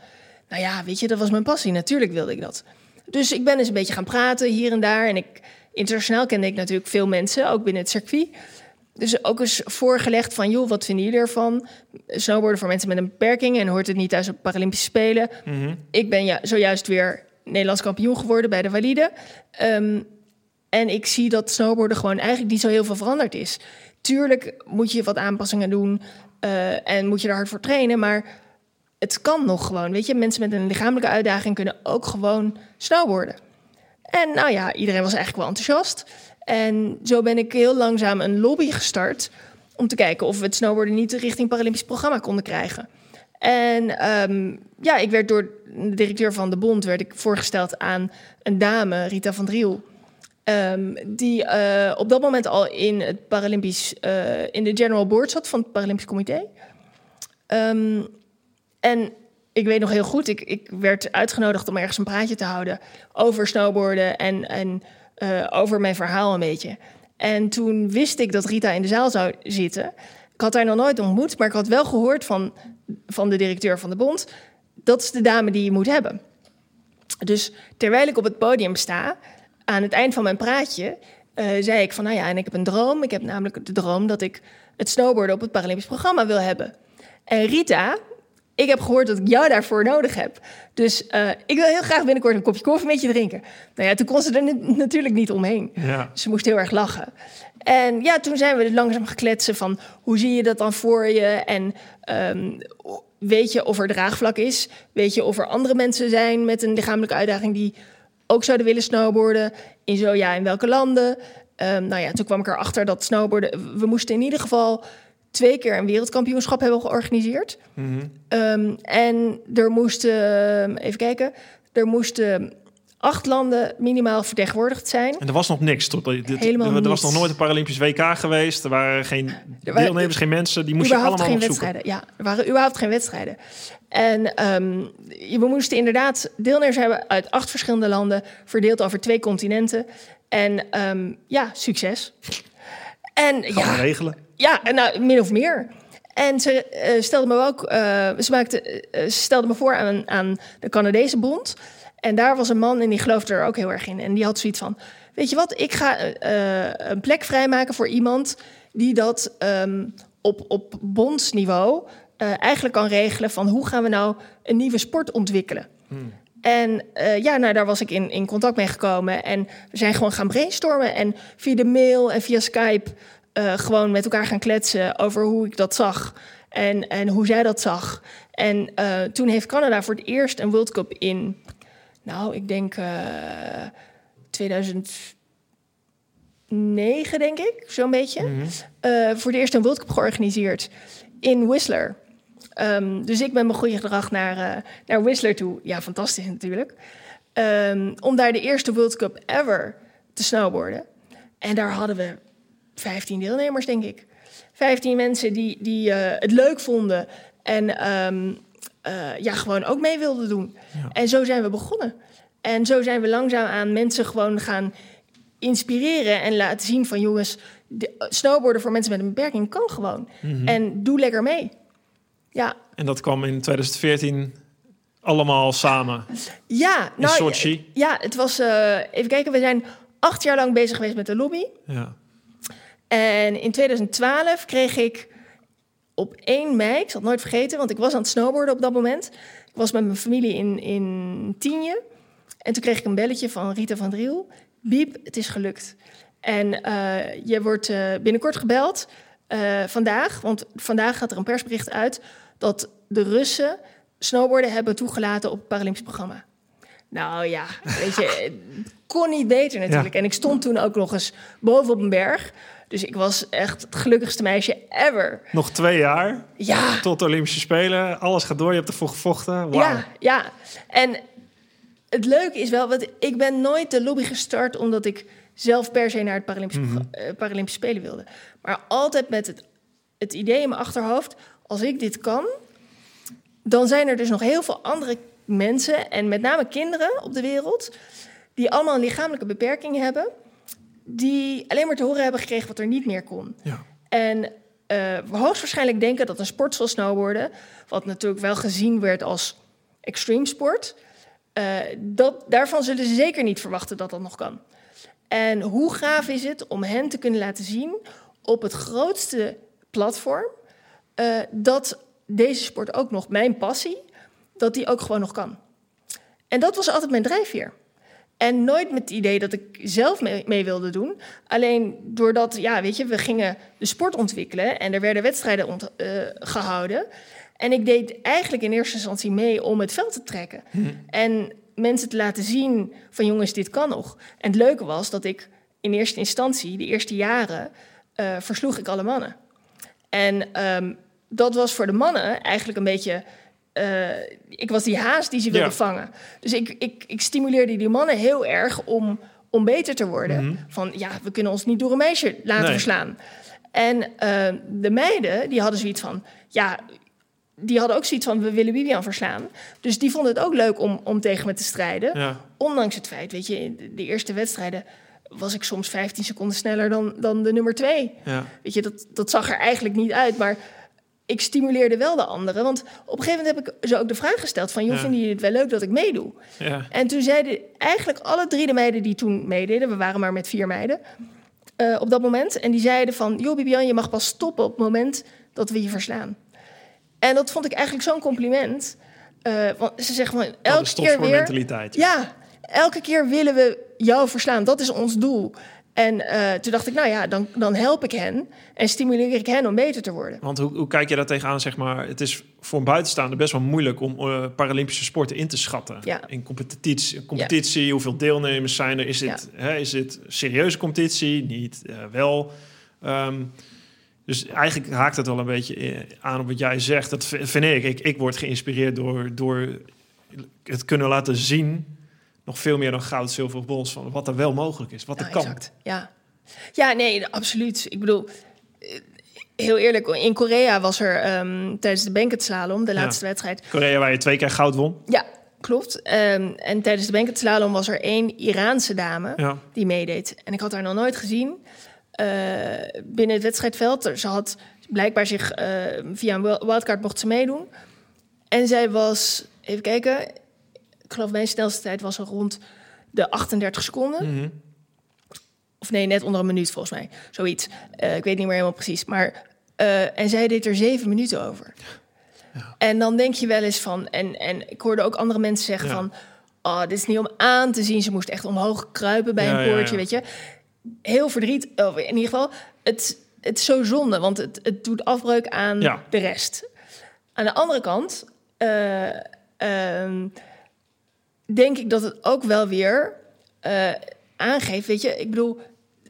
Nou ja, weet je, dat was mijn passie. Natuurlijk wilde ik dat. Dus ik ben eens een beetje gaan praten hier en daar. En ik, internationaal kende ik natuurlijk veel mensen, ook binnen het circuit. Dus ook eens voorgelegd van, joh, wat vinden jullie ervan? Snowboarden voor mensen met een beperking en hoort het niet thuis op Paralympische Spelen. Mhm. Ik ben ja, zojuist weer Nederlands kampioen geworden bij de valide. Ehm, en ik zie dat snowboarden gewoon eigenlijk niet zo heel veel veranderd is. Tuurlijk moet je wat aanpassingen doen eh, en moet je er hard voor trainen, maar het kan nog gewoon. Weet je, mensen met een lichamelijke uitdaging kunnen ook gewoon snowboarden. En nou ja, iedereen was eigenlijk wel enthousiast. En zo ben ik heel langzaam een lobby gestart om te kijken of we het snowboarden niet richting Paralympisch programma konden krijgen. En ehm, ja, ik werd door de directeur van de bond werd ik voorgesteld aan een dame, Rita van Driel. Ehm, die eh, op dat moment al in het Paralympisch, eh, in de General Board zat van het Paralympisch Comité. Ehm, en ik weet nog heel goed, ik, ik werd uitgenodigd om ergens een praatje te houden over snowboarden en, en eh, over mijn verhaal een beetje. En toen wist ik dat Rita in de zaal zou zitten. Ik had haar nog nooit ontmoet, maar ik had wel gehoord van, van de directeur van de bond... dat is de dame die je moet hebben. Dus terwijl ik op het podium sta, aan het eind van mijn praatje... eh, zei ik van, nou ja, en ik heb een droom. Ik heb namelijk de droom dat ik het snowboarden op het Paralympisch programma wil hebben. En Rita, ik heb gehoord dat ik jou daarvoor nodig heb. Dus eh, ik wil heel graag binnenkort een kopje koffie met je drinken. Nou ja, toen kon ze er natuurlijk niet omheen. Ja. Ze moest heel erg lachen. En ja, toen zijn we langzaam gekletsen van hoe zie je dat dan voor je? En ehm, weet je of er draagvlak is? Weet je of er andere mensen zijn met een lichamelijke uitdaging die ook zouden willen snowboarden? In zo ja, in welke landen? Ehm, nou ja, toen kwam ik erachter dat snowboarden... We moesten in ieder geval twee keer een wereldkampioenschap hebben georganiseerd. Ehm, en er moesten, even kijken, er moesten acht landen minimaal vertegenwoordigd zijn. En er was nog niks. Tot, dit, Helemaal er, was nog nooit een Paralympisch WK geweest. Er waren geen waren- deelnemers, geen mensen. Die moest je überhaupt allemaal geen opzoeken. wedstrijden. Ja, er waren überhaupt geen wedstrijden. En ehm, we moesten inderdaad deelnemers hebben uit acht verschillende landen, verdeeld over twee continenten. En ehm, ja, succes. En ja, regelen. Ja, en nou, min of meer. En ze eh stelde me ook, eh, ze, maakte, eh, ze stelde me voor aan, aan de Canadese bond. En daar was een man en die geloofde er ook heel erg in. En die had zoiets van: Weet je wat, ik ga eh, een plek vrijmaken voor iemand die dat ehm, op, op bondsniveau eh, eigenlijk kan regelen van hoe gaan we nou een nieuwe sport ontwikkelen. En eh, ja, nou, daar was ik in, in contact mee gekomen. En we zijn gewoon gaan brainstormen. En via de mail en via Skype eh, gewoon met elkaar gaan kletsen over hoe ik dat zag. En, en hoe zij dat zag. En eh, toen heeft Canada voor het eerst een World Cup in, nou, ik denk eh 2009, denk ik, zo'n beetje. Eh, voor het eerst een World Cup georganiseerd in Whistler. Ehm, dus ik ben mijn goede gedrag naar, eh, naar Whistler toe. Ja, fantastisch natuurlijk. Ehm, om daar de eerste World Cup ever te snowboarden. En daar hadden we 15 deelnemers, denk ik. 15 mensen die, die eh, het leuk vonden en ehm, eh, ja, gewoon ook mee wilden doen. En zo zijn we begonnen. En zo zijn we langzaam aan mensen gewoon gaan inspireren en laten zien van jongens, de, snowboarden voor mensen met een beperking kan gewoon. En doe lekker mee. Ja, En dat kwam in 2014 allemaal samen. ja, In nou, Sochi. ja, het was, eh, even kijken, we zijn acht jaar lang bezig geweest met de lobby. Ja. En in 2012 kreeg ik op 1 mei, ik zal het nooit vergeten, want ik was aan het snowboarden op dat moment. Ik was met mijn familie in, in Tienje. En toen kreeg ik een belletje van Rita van Driel. Biep, het is gelukt. En eh, je wordt eh, binnenkort gebeld eh, vandaag, want vandaag gaat er een persbericht uit dat de Russen snowboarden hebben toegelaten op het Paralympisch programma. Nou ja, weet je, kon niet beter natuurlijk. Ja. En ik stond toen ook nog eens boven op een berg. Dus ik was echt het gelukkigste meisje ever. Nog twee jaar Ja, tot de Olympische Spelen. Alles gaat door. Je hebt ervoor gevochten. Wauw. ja, ja. En het leuke is wel, want ik ben nooit de lobby gestart omdat ik zelf per se naar het Paralympisch, eh, Paralympische Spelen wilde. Maar altijd met het, het idee in mijn achterhoofd, als ik dit kan, dan zijn er dus nog heel veel andere mensen, en met name kinderen op de wereld, die allemaal een lichamelijke beperking hebben, die alleen maar te horen hebben gekregen wat er niet meer kon. Ja. En eh hoogstwaarschijnlijk denken dat een sport zoals snowboarden, wat natuurlijk wel gezien werd als extreme sport, eh, dat, daarvan zullen ze zeker niet verwachten dat dat nog kan. En hoe gaaf is het om hen te kunnen laten zien op het grootste platform eh, dat deze sport ook nog, mijn passie, dat die ook gewoon nog kan. En dat was altijd mijn drijfveer. En nooit met het idee dat ik zelf mee, mee wilde doen. Alleen doordat, ja, weet je, we gingen de sport ontwikkelen en er werden wedstrijden ont- eh, gehouden. En ik deed eigenlijk in eerste instantie mee om het veld te trekken. En mensen te laten zien van jongens, dit kan nog. En het leuke was dat ik in eerste instantie, de eerste jaren, eh, versloeg ik alle mannen. En ehm, dat was voor de mannen eigenlijk een beetje. Eh, ik was die haas die ze wilden Ja. vangen. Dus ik, ik, ik stimuleerde die mannen heel erg om, om beter te worden. Van ja, we kunnen ons niet door een meisje laten Nee. verslaan. En eh, de meiden, die hadden zoiets van. Ja, die hadden ook zoiets van: we willen Bibian verslaan. Dus die vonden het ook leuk om, om tegen me te strijden. Ja. Ondanks het feit, weet je, in de- de eerste wedstrijden was ik soms 15 seconden sneller dan, dan de nummer twee. Ja. Weet je, dat, dat zag er eigenlijk niet uit, maar ik stimuleerde wel de anderen. Want op een gegeven moment heb ik ze ook de vraag gesteld van... joh, Ja. vinden jullie het wel leuk dat ik meedoe? Ja. En toen zeiden eigenlijk alle drie de meiden die toen meededen... we waren maar met vier meiden eh, op dat moment... en die zeiden van, joh Bibian, je mag pas stoppen op het moment dat we je verslaan. En dat vond ik eigenlijk zo'n compliment. eh, want ze zeggen van, elke keer weer... stopsportmentaliteit. Ja, elke keer willen we jou verslaan. Dat is ons doel. En eh, toen dacht ik, nou ja, dan, dan help ik hen en stimuleer ik hen om beter te worden. Want hoe, hoe kijk je daar tegenaan? Zeg maar, het is voor een buitenstaander best wel moeilijk om eh, Paralympische sporten in te schatten. Ja. In competitie, competitie hoeveel deelnemers zijn er? Is dit, hè, is dit serieuze competitie? Niet eh, wel. Ehm, dus eigenlijk haakt het wel een beetje aan op wat jij zegt. Dat vind ik. Ik, ik word geïnspireerd door, door het kunnen laten zien. Nog veel meer dan goud, zilver of brons. Van wat er wel mogelijk is. Wat er kan. exact. Ja. ja, nee, absoluut. Ik bedoel, eh, heel eerlijk, in Korea was er ehm, tijdens de banketslalom, de Ja. laatste wedstrijd... Korea waar je twee keer goud won. Ja, klopt. Ehm, en tijdens de banketslalom was er één Iraanse dame Ja. die meedeed. En ik had haar nog nooit gezien eh, binnen het wedstrijdveld. Ze had blijkbaar zich eh, via een wil- wildcard mocht ze meedoen. En zij was, even kijken, geloof mijn snelste tijd was al rond de 38 seconden. Mhm. Of nee, net onder een minuut volgens mij. Zoiets. Eh, ik weet niet meer helemaal precies. Maar, eh, en zij deed er zeven minuten over. En dan denk je wel eens van... En, en ik hoorde ook andere mensen zeggen Ja. van... Oh, dit is niet om aan te zien. Ze moest echt omhoog kruipen bij Ja, een ja, poortje, ja. weet je. Heel verdriet. Of in ieder geval, het, het is zo zonde. Want het, het doet afbreuk aan Ja. de rest. Aan de andere kant... eh, ehm, denk ik dat het ook wel weer eh, aangeeft. Weet je, ik bedoel,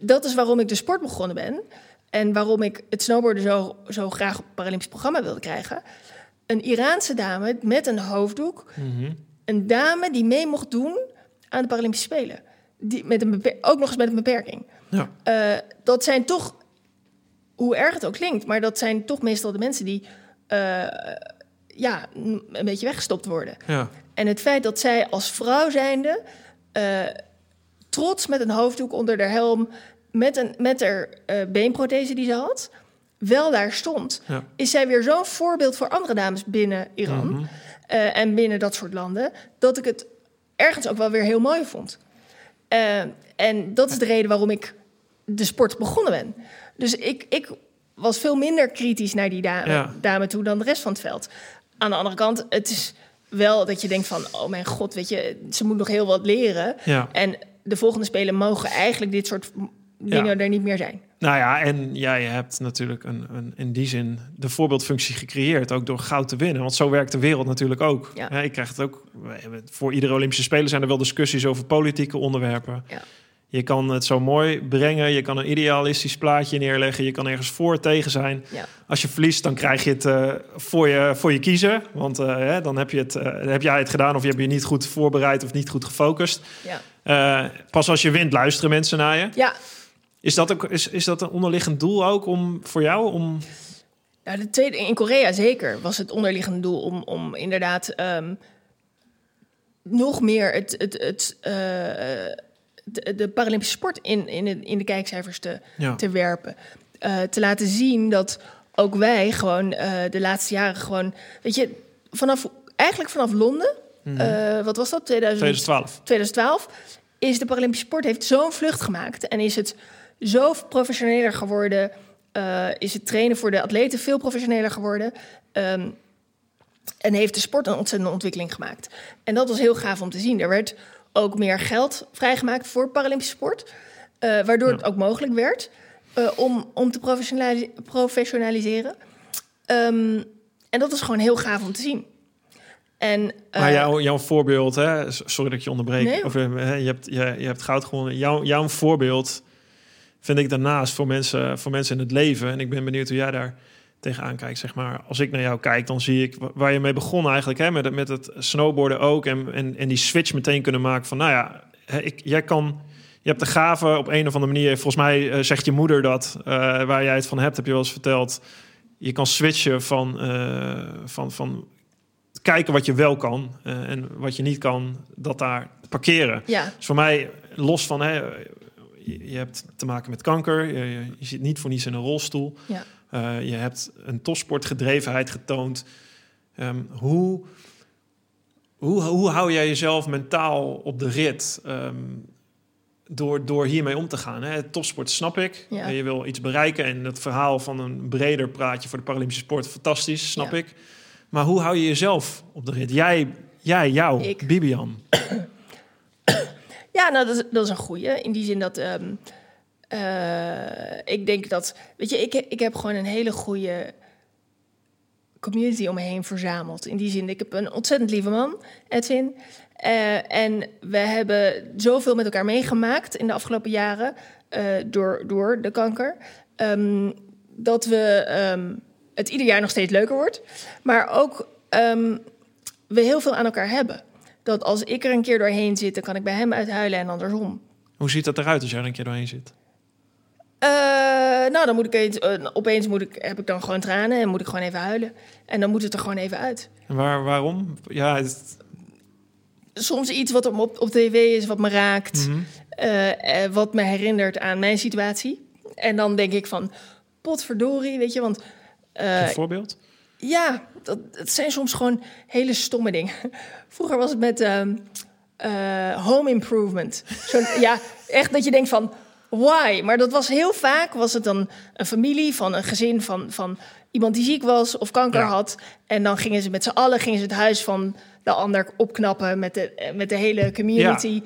dat is waarom ik de sport begonnen ben. En waarom ik het snowboarden zo, zo graag op het Paralympisch programma wilde krijgen. Een Iraanse dame met een hoofddoek. Mhm. Een dame die mee mocht doen aan de Paralympische Spelen. Die, met een ook nog eens met een beperking. Ja. Eh, dat zijn toch, hoe erg het ook klinkt, maar dat zijn toch meestal de mensen die eh, ja, een beetje weggestopt worden. Ja. En het feit dat zij als vrouw zijnde, eh, trots met een hoofddoek onder haar helm, met, een, met haar eh, beenprothese die ze had, wel daar stond, Ja. is zij weer zo'n voorbeeld voor andere dames binnen Iran Mhm. eh, en binnen dat soort landen, dat ik het ergens ook wel weer heel mooi vond. En dat is de reden waarom ik de sport begonnen ben. Dus ik, ik was veel minder kritisch naar die dame, Ja. dame toe dan de rest van het veld. Aan de andere kant, het is wel dat je denkt van... oh mijn god, weet je, ze moet nog heel wat leren. Ja. En de volgende spelen mogen eigenlijk dit soort dingen er niet meer zijn. Nou ja, en jij hebt natuurlijk een, een, in die zin de voorbeeldfunctie gecreëerd, ook door goud te winnen. Want zo werkt de wereld natuurlijk ook. Ja. Ik krijg het ook. Voor iedere Olympische Spelen zijn er wel discussies over politieke onderwerpen. Ja. Je kan het zo mooi brengen, je kan een idealistisch plaatje neerleggen, je kan ergens voor tegen zijn. Ja. Als je verliest, dan krijg je het eh, voor, je, voor je kiezen. Want eh, hè, dan heb, je het, eh, heb jij het gedaan of je hebt je niet goed voorbereid of niet goed gefocust. Ja, pas als je wint, luisteren mensen naar je. ja Is dat, ook, is, is dat een onderliggend doel ook om, voor jou? Om, Nou, de tweede, in Korea zeker was het onderliggende doel om, om inderdaad ehm, nog meer het, het, het, de, de Paralympische sport in, in, de, in de kijkcijfers te, ja. te werpen. Eh, te laten zien dat ook wij gewoon eh, de laatste jaren gewoon... Weet je, vanaf, eigenlijk vanaf Londen, Mhm. eh, wat was dat, 2000, 2012. 2012 is de Paralympische sport heeft zo'n vlucht gemaakt en is het zo professioneler geworden. eh, is het trainen voor de atleten veel professioneler geworden. ehm, en heeft de sport een ontzettende ontwikkeling gemaakt. En dat was heel gaaf om te zien. Er werd ook meer geld vrijgemaakt voor Paralympische sport. eh, waardoor Ja. het ook mogelijk werd eh, om, om te professionalise- professionaliseren. Ehm, en dat was gewoon heel gaaf om te zien. En, Maar eh, jouw, jouw voorbeeld, hè, sorry dat ik je onderbreek. Nee, of, hè, je, hebt, je, je hebt goud gewonnen. Jouw, jouw voorbeeld vind ik daarnaast voor mensen, voor mensen in het leven. En ik ben benieuwd hoe jij daar tegenaan kijkt. Zeg maar. Als ik naar jou kijk, dan zie ik wa- waar je mee begon eigenlijk. Hè, met, het- met het snowboarden ook. En, en, en die switch meteen kunnen maken van... Nou ja, ik, jij kan... Je hebt de gave op een of andere manier. Volgens mij eh, zegt je moeder dat. eh, waar jij het van hebt, heb je wel eens verteld. Je kan switchen van, eh, van, van kijken wat je wel kan en wat je niet kan, dat daar parkeren. ja, Dus voor mij, los van, hè, je, je hebt te maken met kanker. Je, je, je zit niet voor niets in een rolstoel. Ja. Eh, je hebt een topsportgedrevenheid getoond. Ehm, hoe, hoe, hoe hou jij jezelf mentaal op de rit ehm, door, door hiermee om te gaan? Hè? Topsport snap ik. Ja. Je wil iets bereiken en het verhaal van een breder praatje voor de Paralympische sport, fantastisch, snap Ja. ik. Maar hoe hou je jezelf op de rit? Jij, jij jou, Ik. Bibian. Ja, nou, dat is, dat is een goeie. In die zin dat... ehm, eh, ik denk dat... Weet je, ik, ik heb gewoon een hele goede community om me heen verzameld. In die zin, ik heb een ontzettend lieve man, Edwin. Eh, en we hebben zoveel met elkaar meegemaakt in de afgelopen jaren... eh, door, door de kanker... ehm, dat we ehm, het ieder jaar nog steeds leuker wordt. Maar ook ehm, we heel veel aan elkaar hebben. Dat als ik er een keer doorheen zit, dan kan ik bij hem uithuilen en andersom. Hoe ziet dat eruit als jij er een keer doorheen zit? Eh, nou, dan moet ik eens, eh, opeens moet ik, heb ik dan gewoon tranen en moet ik gewoon even huilen. En dan moet het er gewoon even uit. Waar, waarom? Ja, het, Soms iets wat op, op, tv is, wat me raakt, eh, wat me herinnert aan mijn situatie. En dan denk ik van, potverdorie, weet je, want... een voorbeeld? Ja, dat, het zijn soms gewoon hele stomme dingen. Vroeger was het met ehm, eh, home improvement. Zo'n, ja, echt dat je denkt van, why? Maar dat was heel vaak, was het dan een familie van een gezin van, van iemand die ziek was of kanker Ja. had. En dan gingen ze met z'n allen gingen ze het huis van de ander opknappen met de, met de hele community.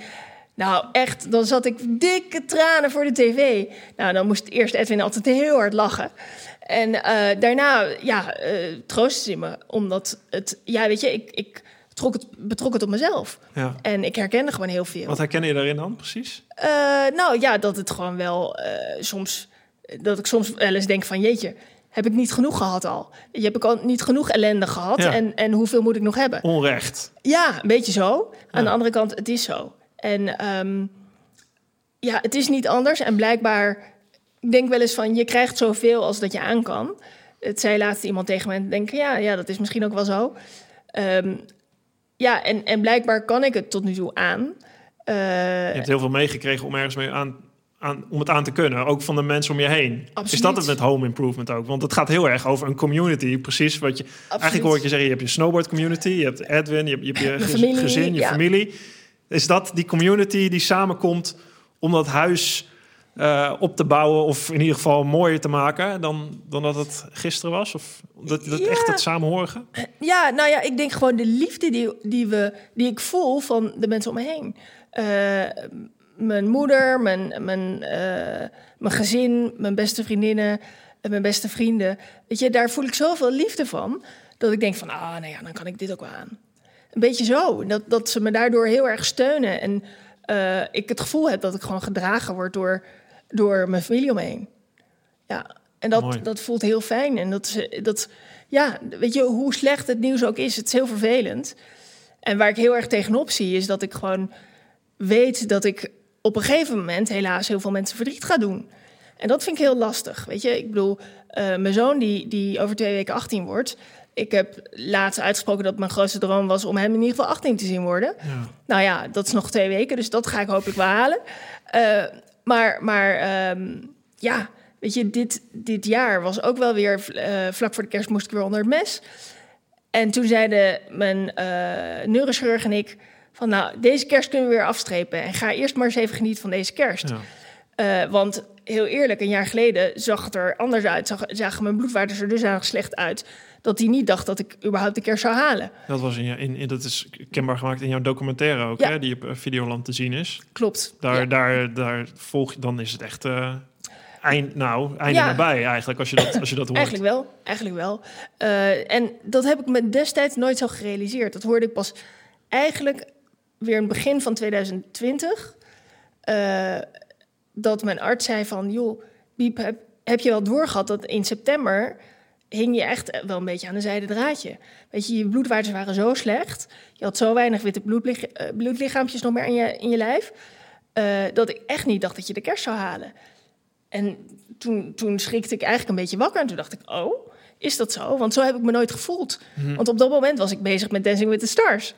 Nou, echt, dan zat ik dikke tranen voor de tv. Nou, dan moest eerst Edwin altijd heel hard lachen. En eh, daarna, ja, eh troostte ze me. Omdat het, ja, weet je, ik, ik trok het, betrok het op mezelf. Ja. En ik herkende gewoon heel veel. Wat herken je daarin dan precies? Eh, nou ja, dat het gewoon wel eh, soms... Dat ik soms wel eens denk van, jeetje, heb ik niet genoeg gehad al? Je heb ik al niet genoeg ellende gehad? Ja. En, en hoeveel moet ik nog hebben? Onrecht. Ja, een beetje zo. Aan Ja. de andere kant, het is zo. En ehm, ja, het is niet anders. En blijkbaar, ik denk wel eens van, je krijgt zoveel als dat je aan kan. Het zei laatst iemand tegen mij en denk ja, ja, dat is misschien ook wel zo. Ehm, ja, en, en blijkbaar kan ik het tot nu toe aan. Eh, Je hebt heel veel meegekregen om ergens mee aan, aan, om het aan te kunnen. Ook van de mensen om je heen. Absoluut. Is dat het met home improvement ook? Want het gaat heel erg over een community. Precies wat je... Eigenlijk hoor ik je zeggen, je hebt je snowboard community. Je hebt Edwin, je hebt je, hebt je Mijn gez- familie, gezin, je ja. familie. Is dat die community die samenkomt om dat huis eh, op te bouwen... of in ieder geval mooier te maken dan, dan dat het gisteren was? Of dat, dat Ja. echt het samenhorigen? Ja, nou ja, ik denk gewoon de liefde die, die, we, die ik voel van de mensen om me heen. Eh, mijn moeder, mijn, mijn, eh, mijn gezin, mijn beste vriendinnen, en mijn beste vrienden. Weet je, daar voel ik zoveel liefde van. Dat ik denk van, ah, nou ja, dan kan ik dit ook wel aan. Een beetje zo. Dat, dat ze me daardoor heel erg steunen. En ik het gevoel heb dat ik gewoon gedragen word door, door mijn familie om me heen. Ja, en dat, Mooi. dat voelt heel fijn. En dat, is- dat, ja, weet je, hoe slecht het nieuws ook is, het is heel vervelend. En waar ik heel erg tegenop zie, is dat ik gewoon weet dat ik op een gegeven moment helaas heel veel mensen verdriet ga doen. En dat vind ik heel lastig. Weet je, ik bedoel, eh, mijn zoon die, die over twee weken 18 wordt. Ik heb laatst uitgesproken dat mijn grootste droom was om hem in ieder geval 18 te zien worden. Ja. Nou ja, dat is nog twee weken, dus dat ga ik hopelijk wel halen. Eh, maar maar ehm, ja, weet je, dit, dit jaar was ook wel weer... eh, vlak voor de kerst moest ik weer onder het mes. En toen zeiden mijn eh neurochirurg en ik... van nou, deze kerst kunnen we weer afstrepen. En ga eerst maar eens even genieten van deze kerst. Ja. Eh, want heel eerlijk, een jaar geleden zag het er anders uit. Zag, zagen mijn bloedwaardes er dusdanig slecht uit... dat hij niet dacht dat ik überhaupt de kerst zou halen. Dat, was in, je- in, in, dat is kenbaar gemaakt in jouw documentaire ook, Ja. hè, die op eh, Videoland te zien is. Klopt. Daar, Ja. daar, daar volg je, dan is het echt eh, eind, nou, einde Ja. nabij eigenlijk, als je dat, als je dat hoort. Eigenlijk wel, eigenlijk wel. Eh, en dat heb ik me destijds nooit zo gerealiseerd. Dat hoorde ik pas eigenlijk weer in het begin van 2020. eh, dat mijn arts zei van, joh, Biep, heb, heb je wel doorgehad dat in september hing je echt wel een beetje aan een zijden draadje. Weet je, je bloedwaardes waren zo slecht. Je had zo weinig witte bloedlich, eh, bloedlichaampjes nog meer in je, in je lijf. eh, dat ik echt niet dacht dat je de kerst zou halen. En toen, toen schrikte ik eigenlijk een beetje wakker. En toen dacht ik, oh, is dat zo? Want zo heb ik me nooit gevoeld. Mhm. Want op dat moment was ik bezig met Dancing with the Stars.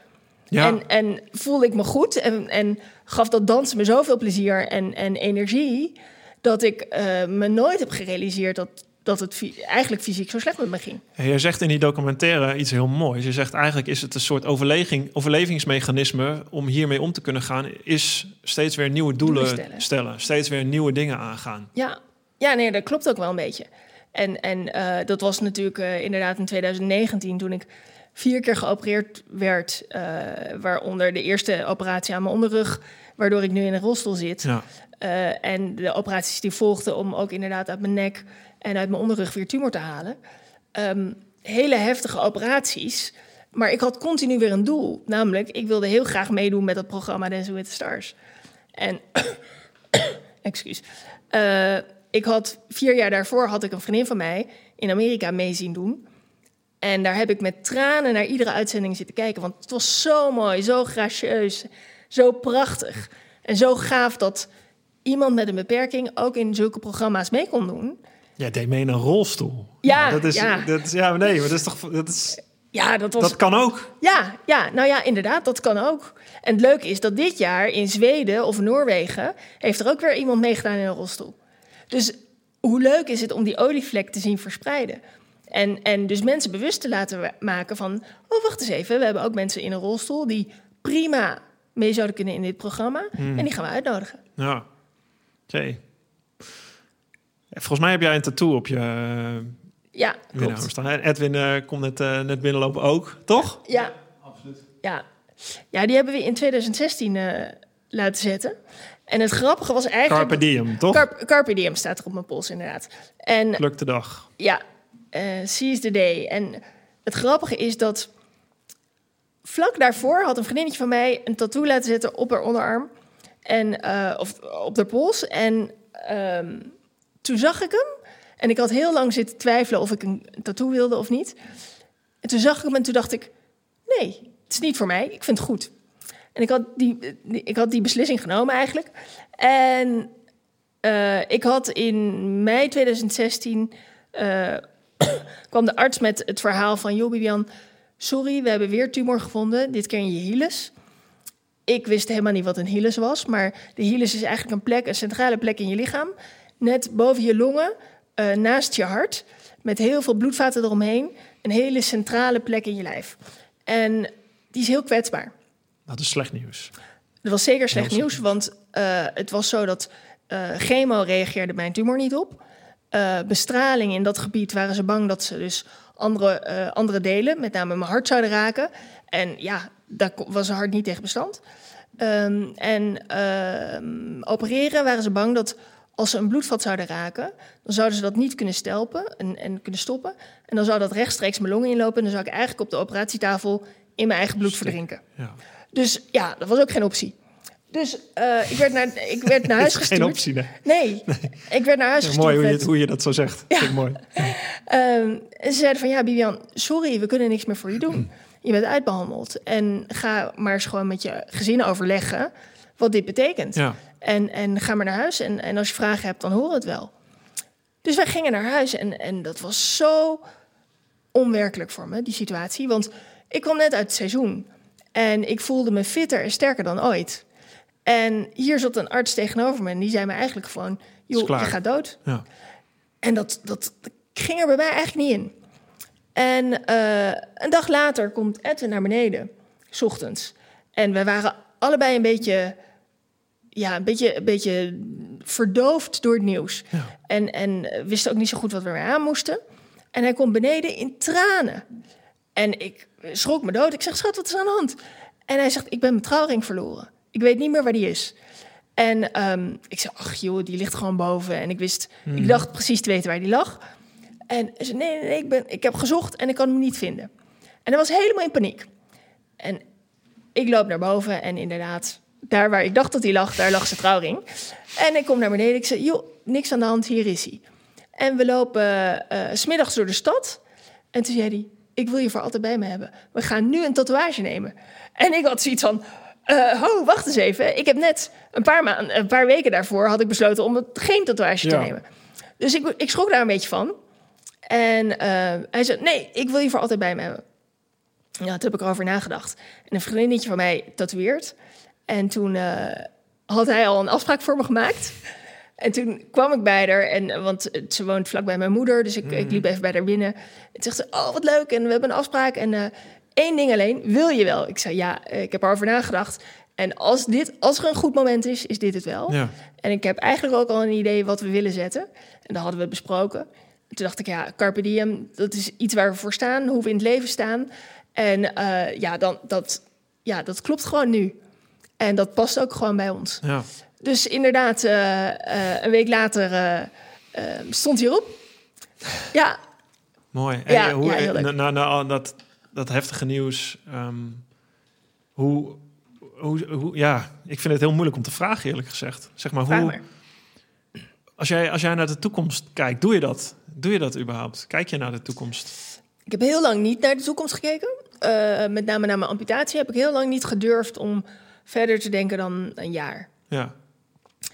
Ja. En, en voelde ik me goed en, en gaf dat dansen me zoveel plezier en, en energie... dat ik eh, me nooit heb gerealiseerd dat, dat het eigenlijk fysiek zo slecht met me ging. Je zegt in die documentaire iets heel moois. Je zegt eigenlijk is het een soort overleging, overlevingsmechanisme om hiermee om te kunnen gaan, is steeds weer nieuwe doelen, Doelen stellen. stellen. steeds weer nieuwe dingen aangaan. Ja, ja nee, dat klopt ook wel een beetje. En, en eh, dat was natuurlijk eh, inderdaad in 2019 toen ik vier keer geopereerd werd. eh, waaronder de eerste operatie aan mijn onderrug, waardoor ik nu in een rolstoel zit. Ja. En de operaties die volgden om ook inderdaad uit mijn nek en uit mijn onderrug weer tumor te halen. Ehm, hele heftige operaties. Maar ik had continu weer een doel. Namelijk, ik wilde heel graag meedoen met het programma Dancing with the Stars. En, excuus. Eh, ik had vier jaar daarvoor had ik een vriendin van mij in Amerika mee zien doen. En daar heb ik met tranen naar iedere uitzending zitten kijken. Want het was zo mooi, zo gracieus, zo prachtig. En zo gaaf dat iemand met een beperking ook in zulke programma's mee kon doen. Jij deed mee in een rolstoel. Ja, dat is, ja. Dat is, ja, nee, maar dat is toch, dat is, Ja, dat was dat kan ook. Ja, ja, nou ja, inderdaad, dat kan ook. En het leuke is dat dit jaar in Zweden of Noorwegen... heeft er ook weer iemand meegedaan in een rolstoel. Dus hoe leuk is het om die olievlek te zien verspreiden? En, en dus mensen bewust te laten maken van... oh, wacht eens even, we hebben ook mensen in een rolstoel... die prima mee zouden kunnen in dit programma. En die gaan we uitnodigen. Ja. Jee. Volgens mij heb jij een tattoo op je uh, Ja, winnaar staan. Edwin eh, komt net, eh, net binnenlopen ook, toch? Ja, Ja. ja, die hebben we in 2016 eh, laten zetten. En het grappige was eigenlijk... Carpe diem, toch? Carp- Carpe diem staat er op mijn pols, inderdaad. En Pluk de dag. ja, eh seize the day. En het grappige is dat vlak daarvoor had een vriendinnetje van mij een tattoo laten zetten op haar onderarm. En, eh, of op haar pols. En ehm, toen zag ik hem. En ik had heel lang zitten twijfelen of ik een tattoo wilde of niet. En toen zag ik hem en toen dacht ik... Nee, het is niet voor mij. Ik vind het goed. En ik had die, die- ik had die beslissing genomen eigenlijk. En eh, ik had in mei 2016... eh, kwam de arts met het verhaal van... joh, Bibian, sorry, we hebben weer tumor gevonden. Dit keer in je hilus. Ik wist helemaal niet wat een hilus was. Maar de hilus is eigenlijk een plek, een centrale plek in je lichaam. Net boven je longen, eh, naast je hart. Met heel veel bloedvaten eromheen. Een hele centrale plek in je lijf. En die is heel kwetsbaar. Dat is slecht nieuws. Dat was zeker slecht nieuws, want eh, het was zo dat eh, chemo reageerde mijn tumor niet op. Eh, bestraling in dat gebied waren ze bang dat ze dus andere, andere delen, met name mijn hart, zouden raken. En ja, daar was een hart niet tegen bestand. Ehm, en ehm, opereren waren ze bang dat als ze een bloedvat zouden raken, dan zouden ze dat niet kunnen stelpen en, en kunnen stoppen. En dan zou dat rechtstreeks mijn longen inlopen. En dan zou ik eigenlijk op de operatietafel in mijn eigen bloed Stik. verdrinken. Ja. Dus ja, dat was ook geen optie. Dus eh, ik, werd naar, ik werd naar huis gestuurd. geen optie, nee. Nee, ik werd naar huis Ja, gestuurd. mooi hoe je, met- het- hoe je dat zo zegt. Vind ik mooi. Ehm, en ze zeiden van, ja, Bibian, sorry, we kunnen niks meer voor je doen. Je bent uitbehandeld. En ga maar eens gewoon met je gezin overleggen wat dit betekent. Ja. En, en ga maar naar huis. En, en als je vragen hebt, dan horen we het wel. Dus wij gingen naar huis. En, en dat was zo onwerkelijk voor me, die situatie. Want ik kwam net uit het seizoen. En ik voelde me fitter en sterker dan ooit. En hier zat een arts tegenover me. En die zei me eigenlijk gewoon, joh, je gaat dood. Ja. En dat, dat ging er bij mij eigenlijk niet in. En eh, een dag later komt Edwin naar beneden, s ochtends. En we waren allebei een beetje, ja, een beetje, een beetje verdoofd door het nieuws. Ja. En, en wisten ook niet zo goed wat we ermee aan moesten. En hij komt beneden in tranen. En ik schrok me dood. Ik zeg, schat, wat is aan de hand? En hij zegt, ik ben mijn trouwring verloren. Ik weet niet meer waar die is. En ehm, ik zei, ach joh, die ligt gewoon boven. En ik wist, ik dacht precies te weten waar die lag. En zei, nee, nee, nee, ik, ben, ik heb gezocht en ik kan hem niet vinden. En hij was helemaal in paniek. En ik loop naar boven en inderdaad, daar waar ik dacht dat hij lag, daar lag zijn trouwring. En ik kom naar beneden. Ik zei, joh, niks aan de hand, hier is hij. En we lopen eh, s smiddags door de stad. En toen zei hij, ik wil je voor altijd bij me hebben. We gaan nu een tatoeage nemen. En ik had zoiets van, eh ho, wacht eens even. Ik heb net een paar, maanden, een paar weken daarvoor had ik besloten om geen tatoeage te nemen. Dus ik, ik schrok daar een beetje van. En eh, hij zei, nee, ik wil je voor altijd bij me hebben. Ja, toen heb ik erover nagedacht. En een vriendinnetje van mij tatoeëert. En toen eh, had hij al een afspraak voor me gemaakt. En toen kwam ik bij haar, en, want ze woont vlak bij mijn moeder, dus ik, ik liep even bij haar binnen. En zegt ze, oh wat leuk, en we hebben een afspraak. En eh, één ding alleen, wil je wel? Ik zei, ja, ik heb erover nagedacht. En als, dit, als er een goed moment is, is dit het wel. Ja. En ik heb eigenlijk ook al een idee wat we willen zetten. En dat hadden we besproken. En toen dacht ik, ja, Carpe Diem, dat is iets waar we voor staan, hoe we in het leven staan. En eh, ja, dan, dat, ja, dat klopt gewoon nu. En dat past ook gewoon bij ons. Ja. Dus inderdaad, eh, eh, een week later eh, stond hij erop. Ja, Mooi. En Ja, hoe, ja, na, na, na dat, dat heftige nieuws, ehm, hoe, hoe, hoe, ja, ik vind het heel moeilijk om te vragen, eerlijk gezegd. Zeg maar, vraag hoe, maar. Als, jij, als jij naar de toekomst kijkt, doe je dat? Doe je dat überhaupt? Kijk je naar de toekomst? Ik heb heel lang niet naar de toekomst gekeken. Met name naar mijn amputatie heb ik heel lang niet gedurfd om verder te denken dan een jaar. Ja.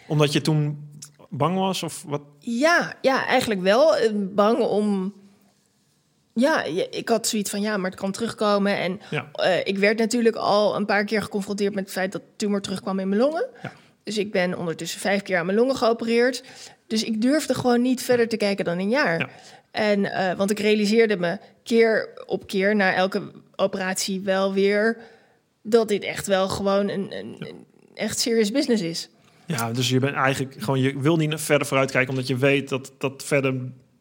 Omdat je toen bang was? Of wat? Ja, ja, eigenlijk wel. Eh, Bang om. Ja, ik had zoiets van ja, maar het kan terugkomen. En Ja. eh, ik werd natuurlijk al een paar keer geconfronteerd met het feit dat de tumor terugkwam in mijn longen. Ja. Dus ik ben ondertussen vijf keer aan mijn longen geopereerd. Dus ik durfde gewoon niet verder te kijken dan een jaar. Ja. En, eh, want ik realiseerde me keer op keer na elke operatie wel weer dat dit echt wel gewoon een, een, een echt serious business is. Ja, dus je bent eigenlijk gewoon, je wil niet verder vooruit kijken, omdat je weet dat dat verder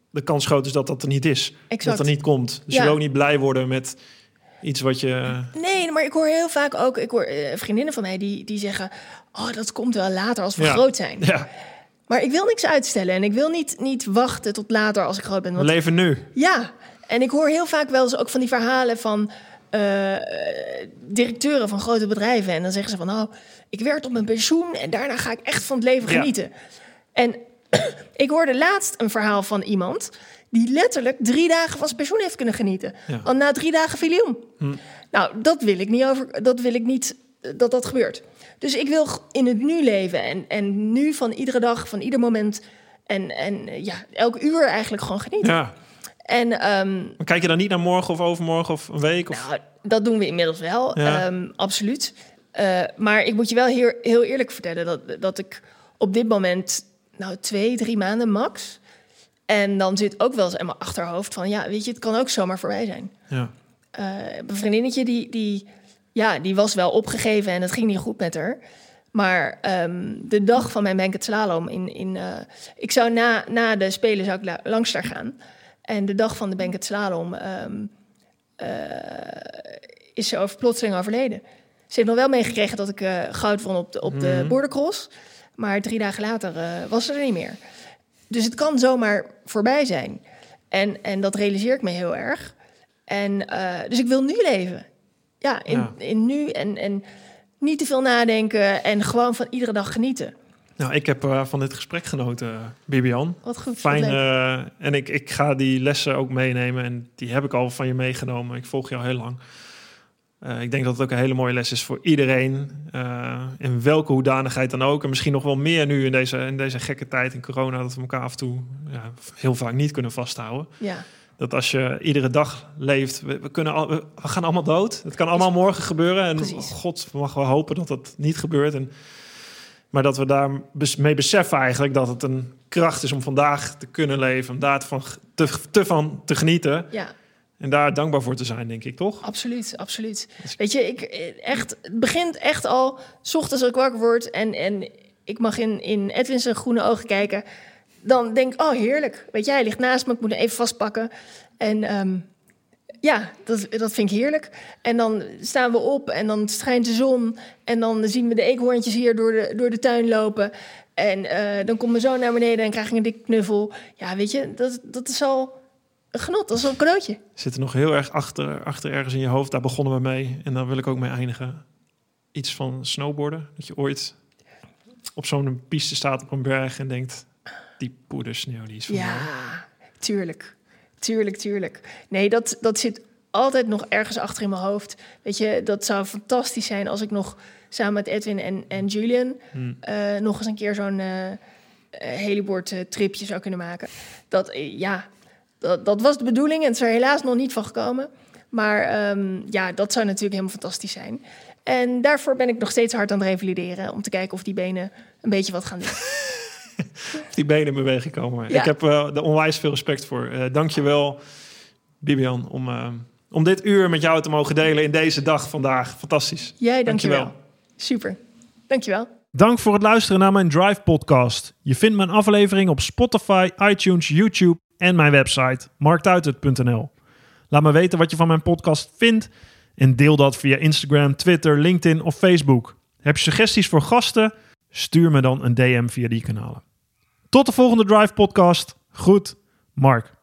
de kans groot is dat dat er niet is. Exact. Dat er niet komt. Dus Ja. je wil ook niet blij worden met iets wat je. Nee, maar ik hoor heel vaak ook, ik hoor eh, vriendinnen van mij die, die zeggen, oh, dat komt wel later als we Ja. groot zijn. Ja, Maar ik wil niks uitstellen en ik wil niet, niet wachten tot later als ik groot ben. we Want, leven nu. ja, en ik hoor heel vaak wel eens ook van die verhalen van eh, directeuren van grote bedrijven. En dan zeggen ze van, oh, ik werk tot mijn pensioen en daarna ga ik echt van het leven Ja. genieten. En ik hoorde laatst een verhaal van iemand die letterlijk drie dagen van zijn pensioen heeft kunnen genieten. Ja. Want na drie dagen viel hij om. Hm. Nou, dat wil ik niet over. Dat wil ik niet eh, dat dat gebeurt. Dus ik wil in het nu leven en, en nu van iedere dag, van ieder moment en, en eh, ja, elk uur eigenlijk gewoon genieten. Ja. En Maar kijk je dan niet naar morgen of overmorgen of een week? Of... nou, dat doen we inmiddels wel, Ja. ehm, absoluut. Eh, maar ik moet je wel heel, heel eerlijk vertellen dat, dat ik op dit moment, nou twee, drie maanden max. En dan zit ook wel eens in mijn achterhoofd van, ja, weet je, het kan ook zomaar voorbij zijn. Ja. Eh, een vriendinnetje die, die, ja, die was wel opgegeven en het ging niet goed met haar. Maar ehm, de dag van mijn Banket Slalom, in, in, eh, ik zou na, na de Spelen zou ik la- langs daar gaan. En de dag van de Banket Slalom ehm, eh, is ze over, plotseling overleden. Ze heeft nog wel meegekregen dat ik eh, goud won op de, op de Mhm. bordercross. Maar drie dagen later eh, was ze er niet meer. Dus het kan zomaar voorbij zijn. En, en dat realiseer ik me heel erg. En, dus ik wil nu leven. Ja, in, Ja. in nu en, en niet te veel nadenken en gewoon van iedere dag genieten. Nou, ik heb eh, van dit gesprek genoten, Bibian. Wat goed. Fijn. wat eh, en ik, ik ga die lessen ook meenemen. En die heb ik al van je meegenomen. Ik volg je al heel lang. Eh, ik denk dat het ook een hele mooie les is voor iedereen. eh, in welke hoedanigheid dan ook. En misschien nog wel meer nu in deze, in deze gekke tijd in corona. Dat we elkaar af en toe ja, heel vaak niet kunnen vasthouden. ja, Dat als je iedere dag leeft. We, we kunnen al, we, we gaan allemaal dood. Het kan allemaal morgen gebeuren. En Precies. God mag wel hopen dat dat niet gebeurt. En, maar dat we daar bes- mee beseffen eigenlijk dat het een kracht is om vandaag te kunnen leven. Om daar van, te, te van te genieten. ja, En daar dankbaar voor te zijn, denk ik, toch? absoluut, absoluut. Weet je, ik, echt, het begint echt al, s ochtends als ik wakker word en, en ik mag in, in Edwin zijn groene ogen kijken. Dan denk ik, oh heerlijk. Weet je, hij ligt naast me, ik moet hem even vastpakken. En ehm, ja, dat, dat vind ik heerlijk. En dan staan we op en dan schijnt de zon. En dan zien we de eekhoorntjes hier door de, door de tuin lopen. En eh, dan komt mijn zoon naar beneden en krijg ik een dikke knuffel. Ja, weet je, dat, dat is al een genot. Dat is al een cadeautje. Zit er nog heel erg achter, achter ergens in je hoofd. Daar begonnen we mee. En daar wil ik ook mee eindigen. Iets van snowboarden. Dat je ooit op zo'n piste staat op een berg en denkt... Die poedersneeuw, die is van mij. Ja, tuurlijk. Tuurlijk, tuurlijk. Nee, dat, dat zit altijd nog ergens achter in mijn hoofd. Weet je, dat zou fantastisch zijn als ik nog samen met Edwin en, en Julian... Hm. eh, nog eens een keer zo'n eh eh, heleboard eh, tripje zou kunnen maken. Dat, ja, dat, dat was de bedoeling en het is er helaas nog niet van gekomen. Maar ehm, ja, dat zou natuurlijk helemaal fantastisch zijn. En daarvoor ben ik nog steeds hard aan het revalideren. Om te kijken of die benen een beetje wat gaan doen. Of die benen in beweging komen. Ja. Ik heb uh, er onwijs veel respect voor. Uh, Dank je wel, Bibian, om, uh, om dit uur met jou te mogen delen in deze dag vandaag. Fantastisch. Jij, dankjewel. dankjewel. Super. Dankjewel. Dank voor het luisteren naar mijn Drive podcast. Je vindt mijn aflevering op Spotify, iTunes, YouTube en mijn website marktuitert.nl. Laat me weten wat je van mijn podcast vindt en deel dat via Instagram, Twitter, LinkedIn of Facebook. Heb je suggesties voor gasten? Stuur me dan een DM via die kanalen. Tot de volgende Drive podcast. Goed, Mark.